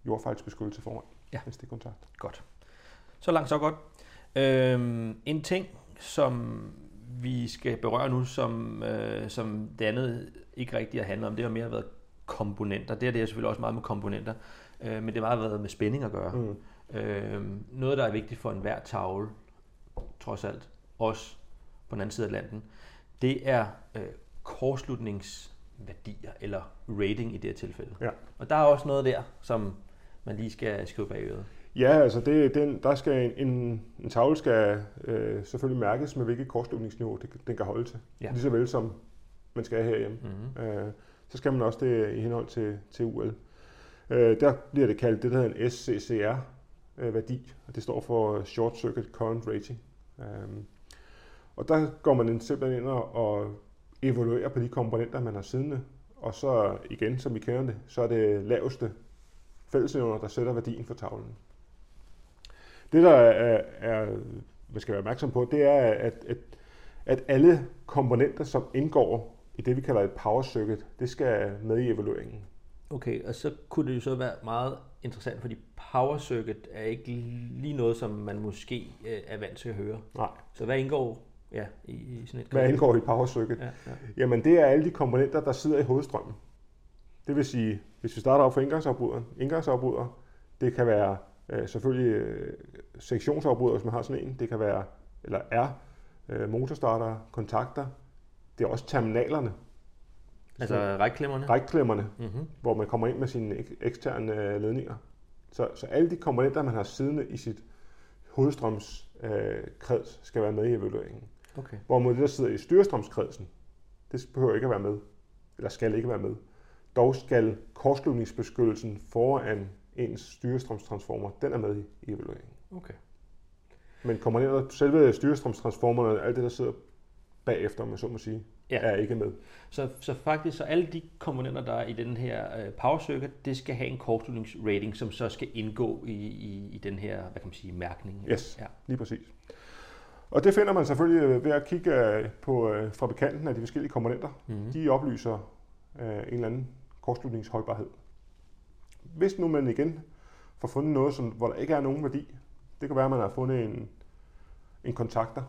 jordfejlsbeskyttelse foran. Ja. En stikkontakt. godt. Så langt, så godt. Øhm, en ting, som vi skal berøre nu, som, øh, som det andet ikke rigtigt har handlet om, det har mere været komponenter. Det er det er selvfølgelig også meget med komponenter, øh, men det har meget været med spænding at gøre. Mm. Øh, noget, der er vigtigt for enhver tavle, trods alt, også på den anden side af landen, det er øh, kortslutningsværdier, eller rating i det her tilfælde. Ja. Og der er også noget der, som man lige skal skrive bag øret. Ja, altså det, den, der skal en, en, en tavle skal øh, selvfølgelig mærkes med hvilket kortslutningsniveau det, den kan holde til. Ja. Lige så vel som man skal herhjemme. Mm-hmm. Øh, så skal man også det i henhold til, til UL. Øh, der bliver det kaldt det, der hedder en SCCR-værdi, øh, og det står for Short Circuit Current Rating. Øh, og der går man simpelthen ind og, og evaluerer på de komponenter, man har siddende, og så igen, som vi kender det, så er det laveste fællesnævner, der sætter værdien for tavlen. Det, der er, er, man skal være opmærksom på, det er, at, at, at alle komponenter, som indgår i det, vi kalder et power circuit, det skal med i evalueringen. Okay, og så kunne det jo så være meget interessant, fordi power circuit er ikke lige noget, som man måske øh, er vant til at høre. Nej. Så hvad indgår ja, i, i sådan et Hvad indgår i power circuit? Ja, ja. Jamen, det er alle de komponenter, der sidder i hovedstrømmen. Det vil sige, hvis vi starter op for indgangsafbryderen, indgangsafbryder, det kan være øh, selvfølgelig øh, sektionsafbryder, hvis man har sådan en, det kan være, eller er, øh, motorstarter, kontakter, det er også terminalerne, Altså rækklemmerne? rækklemmerne, Mm-hmm. hvor man kommer ind med sine ek- eksterne øh, ledninger. Så, så alle de komponenter, man har siddende i sit hovedstrømskreds, skal være med i evalueringen. Okay. Hvorimod det, der sidder i styrestrømskredsen, det behøver ikke at være med, eller skal ikke være med. Dog skal kortslutningsbeskyttelsen foran ens styrestrømstransformer, den er med i, i evalueringen. okay. Men komponenter, selve styrestrømstransformerne, alt det, der sidder bagefter, om man så må sige, Ja. er ikke med. Så, så faktisk, så alle de komponenter, der er i den her øh, power circuit, det skal have en kortslutningsrating, som så skal indgå i, i, i den her, hvad kan man sige, mærkning. Yes. Ja. Lige præcis. Og det finder man selvfølgelig øh, ved at kigge øh, på øh, fabrikanten af de forskellige komponenter. Mm-hmm. De oplyser øh, en eller anden kortslutningsholdbarhed. Hvis nu man igen får fundet noget, som, hvor der ikke er nogen værdi, det kan være, at man har fundet en, en kontakter,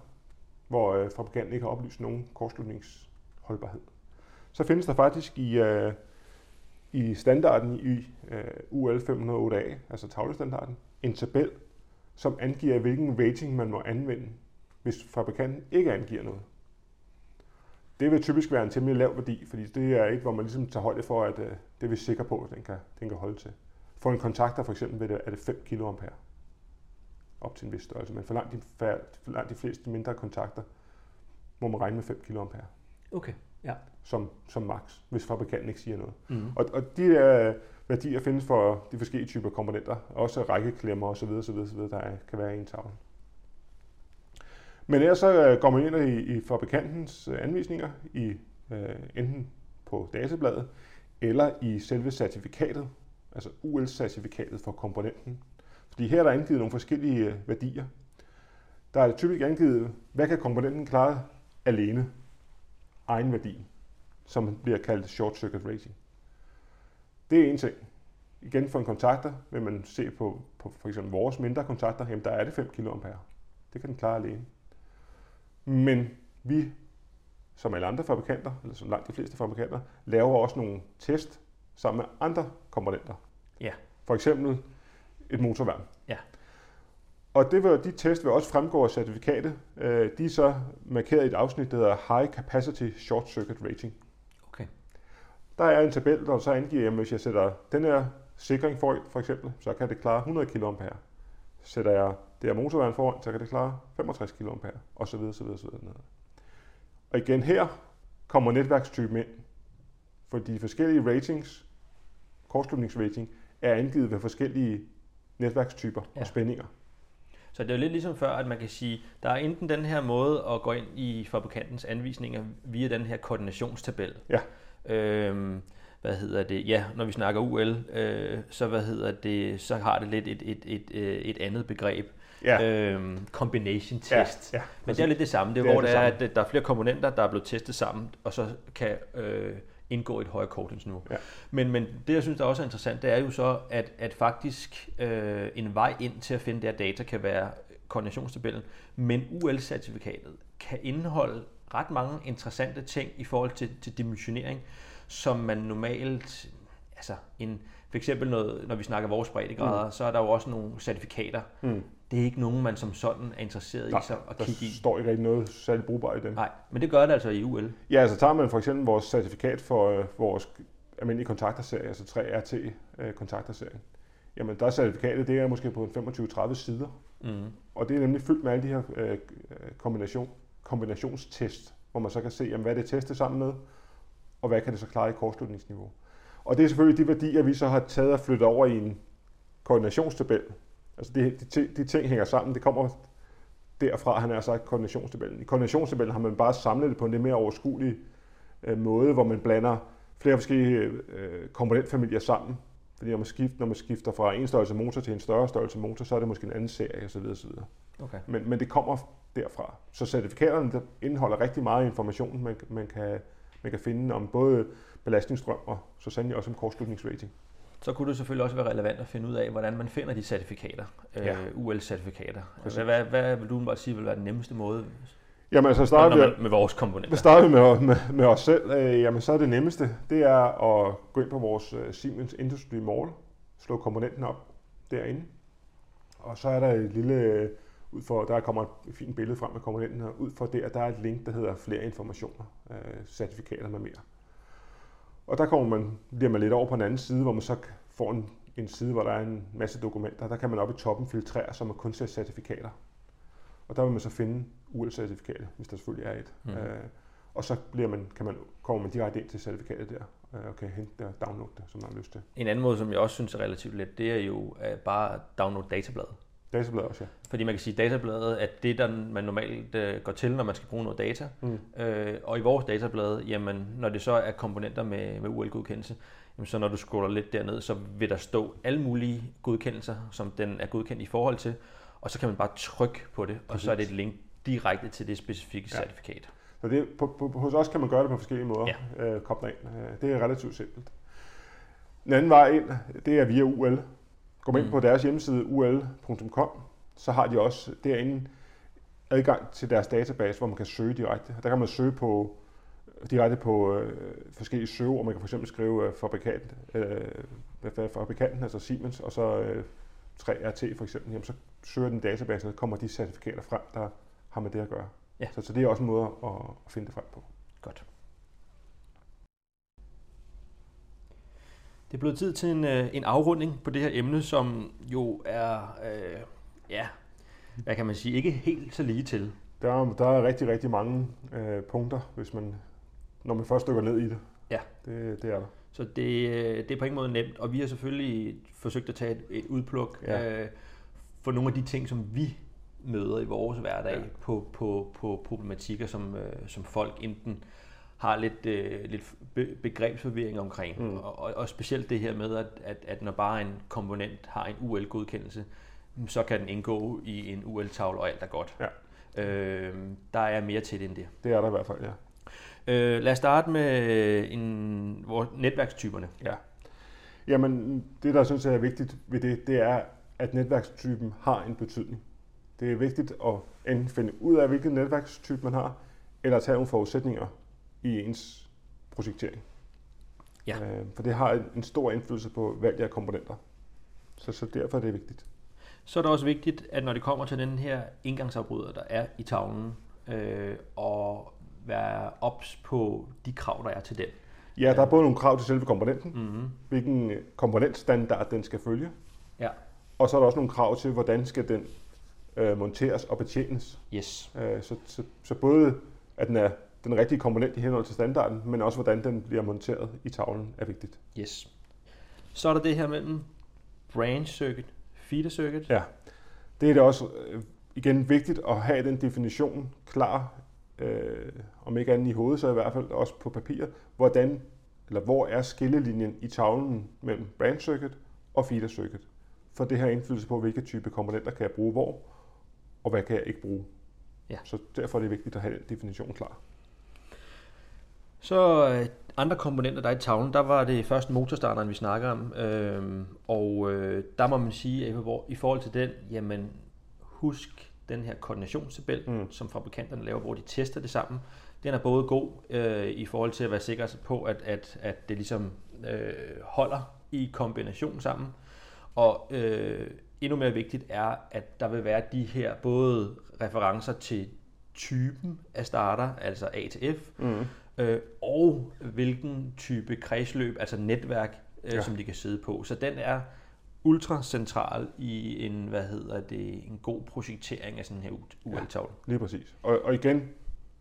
hvor øh, fabrikanten ikke har oplyst nogen kortslutningsholdbarhed. Så findes der faktisk i, øh, i standarden i øh, UL 508A, altså tavlestandarden, en tabel, som angiver, hvilken rating man må anvende, hvis fabrikanten ikke angiver noget. Det vil typisk være en temmelig lav værdi, fordi det er et, hvor man ligesom tager højde for, at øh, det er vi sikre på, at den kan, den kan holde til. For en kontakter for eksempel det, er det 5 kA op til en vis størrelse, men for langt de, fær- for langt de fleste mindre kontakter må man regne med 5 kA Okay, ja. som, som max, hvis fabrikanten ikke siger noget. Mm-hmm. Og, og de der værdier findes for de forskellige typer komponenter, også rækkeklemmer osv., osv., osv. der er, kan være i en tavle. Men ellers så øh, går man ind i, i fabrikantens øh, anvisninger, i øh, enten på databladet, eller i selve certifikatet, altså UL-certifikatet for komponenten. Fordi her er der angivet nogle forskellige øh, værdier. Der er typisk angivet, hvad kan komponenten klare alene, egen værdi, som bliver kaldt short circuit rating. Det er en ting. Igen for en kontakter vil man se på, på for eksempel vores mindre kontakter, jamen der er det 5 kA. Det kan den klare alene. Men vi, som alle andre fabrikanter, eller som langt de fleste fabrikanter, laver også nogle test sammen med andre komponenter. Ja. For eksempel et motorværn. Ja. Og det vil, de test vil også fremgå af certifikatet. Øh, De er så markeret i et afsnit, der hedder High Capacity Short Circuit Rating. Okay. Der er en tabel, der så angiver, at hvis jeg sætter den her sikring foran, for eksempel, så kan det klare 100 kA. Sætter jeg det her motorværn foran, så kan det klare 65 kA, og så videre, så videre, så videre. Og igen her kommer netværkstypen ind, for de forskellige ratings, kortslutningsrating, er angivet ved forskellige netværkstyper Ja. og spændinger. Så det er jo lidt ligesom før, at man kan sige, der er enten den her måde at gå ind i fabrikantens anvisninger via den her koordinationstabel. Ja. Øhm, hvad hedder det? Ja, når vi snakker UL, øh, så hvad hedder det? Så har det lidt et, et, et, øh, et andet begreb. Ja, Øhm, combination test. ja, Men det er lidt det samme. Det er, Det er hvor det er, at der er flere komponenter, der er blevet testet sammen, og så kan øh, indgå i et højere kortningsniveau. Ja. Men, men det, jeg synes, der også er interessant, det er jo så, at, at faktisk øh, en vej ind til at finde det her data kan være koordinationstabellen, men UL-certifikatet kan indeholde ret mange interessante ting i forhold til, til dimensionering, som man normalt, altså en, for eksempel noget, når vi snakker vores breddegrader, mm. så er der jo også nogle certifikater. Mm. Det er ikke nogen, man som sådan er interesseret Nej, i så at kigge i. står ikke rigtig noget særligt brugbart i den. Nej, men det gør det altså i UL. Ja, altså tager man for eksempel vores certifikat for øh, vores almindelige kontakterserie, altså 3RT øh, jamen der er certifikatet, det er måske på en 25-30 sider. Mm. Og det er nemlig fyldt med alle de her øh, kombination, kombinationstest, hvor man så kan se, jamen, hvad er det testet sammen med, og hvad kan det så klare i kortslutningsniveau. Og det er selvfølgelig de værdier, vi så har taget og flyttet over i en koordinationstabel. Altså de, de, de ting hænger sammen, det kommer derfra, han har sagt, koordinationstabellen. I koordinationstabellen har man bare samlet det på en lidt mere overskuelig øh, måde, hvor man blander flere forskellige øh, komponentfamilier sammen. Fordi når man, skifter, når man skifter fra en størrelse motor til en større størrelse motor, så er det måske en anden serie osv. osv. Okay. Men, men det kommer derfra. Så certifikaterne der indeholder rigtig meget information, man, man, kan, man kan finde om både belastningsstrøm og så sandelig også om kortslutningsrating. Så kunne det selvfølgelig også være relevant at finde ud af, hvordan man finder de certifikater, Ja. øh, UL-certifikater. Præcis. Hvad, hvad, vil du bare sige vil være den nemmeste måde, Jamen altså starter vi, med vores komponenter? Starter vi med, med, med os selv, øh, jamen så er det nemmeste, det er at gå ind på vores øh, Siemens Industry Mall, slå komponenten op derinde, og så er der et lille, øh, ud for, der kommer et fint billede frem af komponenten, og ud for der, der er et link, der hedder flere informationer, øh, certifikater med mere. Og der kommer man, bliver man lidt over på en anden side, hvor man så får en, en side, hvor der er en masse dokumenter. Der kan man oppe i toppen filtrere, så man kun ser certifikater. Og der vil man så finde UL-certifikatet, hvis der selvfølgelig er et. Mm. Øh, og så bliver man, kan man, kommer man direkte ind til certifikatet der, øh, og kan hente det og downloade det, som man har lyst til. En anden måde, som jeg også synes er relativt let, det er jo at bare downloade databladet. Databladet også, ja. Fordi man kan sige, at databladet er det, der man normalt øh, går til, når man skal bruge noget data. Mm. Øh, og i vores datablad, jamen, når det så er komponenter med, med UL-godkendelse, jamen, så når du scroller lidt derned, så vil der stå alle mulige godkendelser, som den er godkendt i forhold til, og så kan man bare trykke på det, og så er det et link direkte til det specifikke Ja. certifikat. Så det, på, på, hos os kan man gøre det på forskellige måder, ja. øh, koble ind. Øh, det er relativt simpelt. Den anden vej ind, det er via UL. Gå ind Mm. på deres hjemmeside ul.com, så har de også derinde adgang til deres database, hvor man kan søge direkte. Der kan man søge på direkte på øh, forskellige søgeord. Man kan fx skrive øh, fabrikant, øh, hvad fabrikanten, altså Siemens, og så øh, 3RT for eksempel. Jamen, så søger den database, og så kommer de certifikater frem, der har med det at gøre. Ja. Så, så det er også en måde at, at finde det frem på. Godt. Det er blevet tid til en, øh, en afrunding på det her emne, som jo er, øh, ja, hvad kan man sige, ikke helt så lige til. Der er, der er rigtig, rigtig mange øh, punkter, hvis man, når man først dykker ned i det. Ja. Det, det er der. Så det, øh, det er på ingen måde nemt, og vi har selvfølgelig forsøgt at tage et, et udpluk Ja. øh, for nogle af de ting, som vi møder i vores hverdag Ja. på, på, på problematikker, som, øh, som folk enten har lidt, øh, lidt be- begrebsforvirring omkring. Mm. Og, og, specielt det her med, at, at, at når bare en komponent har en UL-godkendelse, så kan den indgå i en UL-tavle, og alt er godt. Ja. Øh, der er mere til det end det. Det er der i hvert fald, ja. Øh, lad os starte med en, vores netværkstyperne. ja. Jamen, det der synes jeg er vigtigt ved det, det er, at netværkstypen har en betydning. Det er vigtigt at enten finde ud af, hvilken netværkstype man har, eller tage nogle forudsætninger i ens projektering. Ja. Øh, for det har en- stor indflydelse på valg af komponenter. Så, så derfor er det vigtigt. Så er det også vigtigt, at når det kommer til den her indgangsafbryder, der er i tavlen, øh, og være ops på de krav, der er til den. Ja, der er både nogle krav til selve komponenten, Mm-hmm. hvilken komponentstandard den skal følge, Ja. og så er der også nogle krav til, hvordan skal den øh, monteres og betjenes. Yes. Øh, så, så, så både at den er den rigtige komponent i henhold til standarden, men også hvordan den bliver monteret i tavlen er vigtigt. Yes. Så er der det her mellem branch circuit, feeder circuit. Ja. Det er det også øh, igen vigtigt at have den definition klar, øh, om ikke andet i hovedet, så i hvert fald også på papir, hvordan eller hvor er skillelinjen i tavlen mellem branch circuit og feeder circuit. For det har indflydelse på, hvilke type komponenter kan jeg bruge hvor, og hvad kan jeg ikke bruge. Ja. Så derfor er det vigtigt at have den definition klar. Så øh, andre komponenter, der er i tavlen, der var det først motorstarteren, vi snakker om. Øhm, og øh, der må man sige, at i forhold til den, jamen husk den her koordinationstabel, mm. som fabrikanterne laver, hvor de tester det sammen, den er både god øh, i forhold til at være sikker på, at, at, at det ligesom øh, holder i kombination sammen, og øh, endnu mere vigtigt er, at der vil være de her både referencer til typen af starter, altså A til F, mm. Øh, og hvilken type kredsløb, altså netværk, øh, ja. som de kan sidde på. Så den er ultra central i en, hvad hedder det, en god projektering af sådan her UL-tavle. Ja, lige præcis. Og, og igen,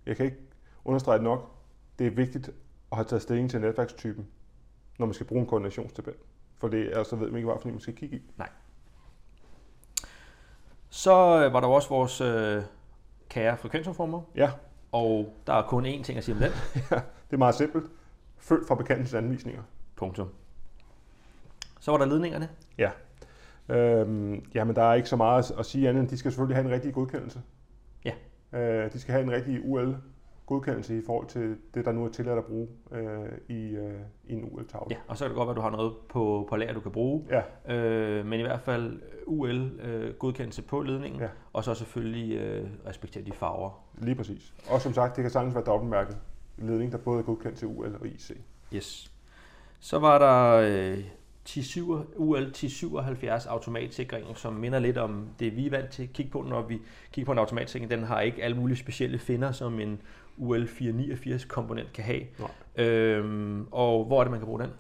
jeg kan ikke understrege det nok, det er vigtigt at have taget stilling til netværkstypen, når man skal bruge en koordinationstabel. For det er, så ved man ikke, hvad man skal kigge i. Nej. Så øh, var der også vores øh, kære frekvensumformer. Ja. Og der er kun én ting at sige om den. *laughs* ja, det er meget simpelt. Følg fabrikantens anvisninger. Punktum. Så var der ledningerne. Ja. Øhm, jamen, der er ikke så meget at sige andet, de skal selvfølgelig have en rigtig godkendelse. Ja. Øh, de skal have en rigtig UL godkendelse i forhold til det, der nu er tilladt at bruge øh, i, øh, i en UL-tavle. Ja, og så kan det godt være, at du har noget på, på lager, du kan bruge. Ja. Øh, men i hvert fald UL-godkendelse øh, på ledningen, ja. og så selvfølgelig øh, respektere de farver. Lige præcis. Og som sagt, det kan sagtens være dobbeltmærket ledning, der både er godkendt til UL og IC. Yes. Så var der øh, 10, UL 1077 automatsikring, som minder lidt om det, vi er vant til at kigge på, når vi kigger på en automatsikring. Den har ikke alle mulige specielle finder, som en UL 489 komponent kan have. Nej. Øhm, og hvor er det, man kan bruge den?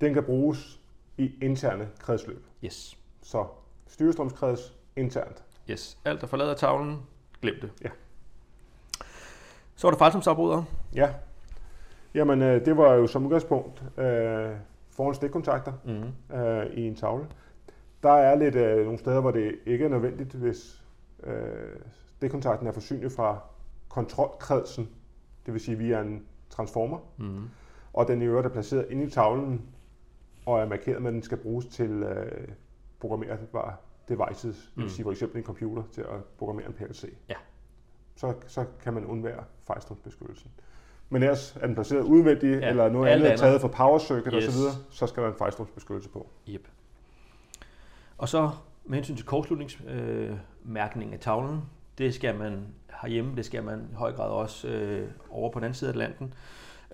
Den kan bruges i interne kredsløb. Yes. Så styrestrømskreds internt. Yes. Alt, der forlader tavlen, glem det. Ja. Så var der fejlsomsafbrydere. Ja. Jamen, øh, det var jo som udgangspunkt øh, foran stikkontakter mm. øh, i en tavle. Der er lidt øh, nogle steder, hvor det ikke er nødvendigt, hvis øh, stikkontakten er forsynet fra kontrolkredsen, det vil sige via en transformer, mm. og den i øvrigt er placeret inde i tavlen og er markeret med, at den skal bruges til øh, programmerbare devices, mm. det vil mm. sige for eksempel en computer til at programmere en PLC. Ja. Så, så kan man undvære fejlstrømsbeskyttelsen. Men ellers er den placeret udvendigt, ja, eller noget andet er taget fra power circuit yes. osv., så skal der en fejlstrømsbeskyttelse på. Yep. Og så med hensyn til kortslutningsmærkningen øh, af tavlen, det skal man herhjemme, det skal man i høj grad også øh, over på den anden side af Atlanten.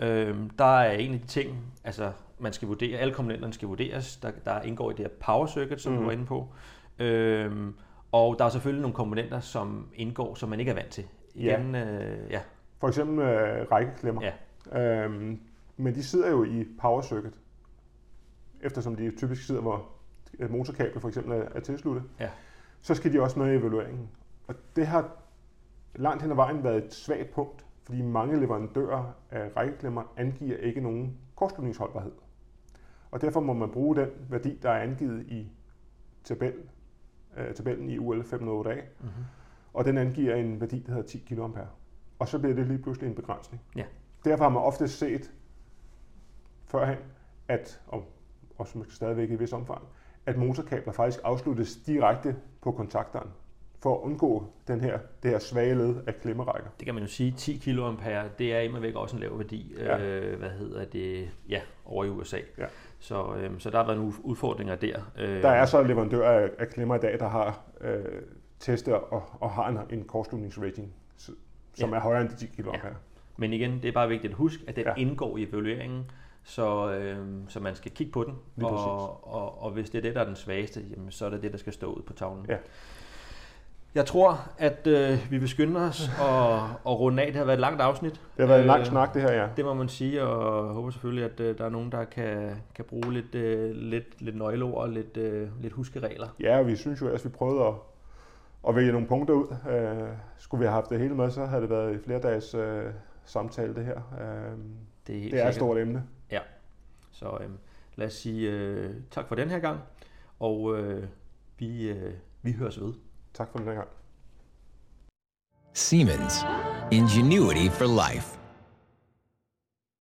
Øh, der er en af de ting, altså man skal vurdere, alle komponenterne skal vurderes, der, der indgår i det her power circuit, som mm. du var inde på. Øh, og der er selvfølgelig nogle komponenter, som indgår, som man ikke er vant til. Igen, ja. Øh, ja. For eksempel øh, rækkeklemmer. Ja. Øhm, men de sidder jo i power circuit, eftersom de typisk sidder, hvor motorkabel for eksempel er, er tilsluttet. Ja. Så skal de også med i evalueringen. Og det har langt hen ad vejen været et svagt punkt, fordi mange leverandører af rækkeklemmer angiver ikke nogen kortslutningsholdbarhed. Og derfor må man bruge den værdi, der er angivet i tabel, øh, tabellen i UL 508A, mm-hmm. og den angiver en værdi, der hedder 10 kA. Og så bliver det lige pludselig en begrænsning. Ja. Derfor har man ofte set førhen, at, og også stadigvæk i vis omfang, at motorkabler faktisk afsluttes direkte på kontakteren for at undgå den her, det her svage led af klemmerækker. Det kan man jo sige, 10 kA, det er imod væk også en lav værdi, ja. øh, hvad hedder det, ja, over i USA. Ja. Så, øh, så der har været nogle udfordringer der. Øh, der er så leverandører af, af klemmer i dag, der har øh, testet og, og har en, en kortslutningsrating, som ja. er højere end de 10 kA. Ja. Men igen, det er bare vigtigt at huske, at den ja. indgår i evalueringen, så, øh, så man skal kigge på den, og, og, og hvis det er det, der er den svageste, jamen, så er det det, der skal stå ud på tavlen. Ja. Jeg tror, at øh, vi vil skynde os og, og runde af. Det har været et langt afsnit. Det har været en lang øh, snak, det her, ja. Det må man sige, og håber selvfølgelig, at øh, der er nogen, der kan, kan bruge lidt, øh, lidt, lidt nøgleord og lidt, øh, lidt huskeregler. Ja, og vi synes jo, at vi prøvede at, at vælge nogle punkter ud. Øh, skulle vi have haft det hele med, så havde det været i flere dages øh, samtale, det her. Øh, det er, helt det er et stort emne. Ja, så øh, lad os sige øh, tak for den her gang, og øh, vi, øh, vi høres ved. Tak for den her gang. Siemens. Ingenuity for life.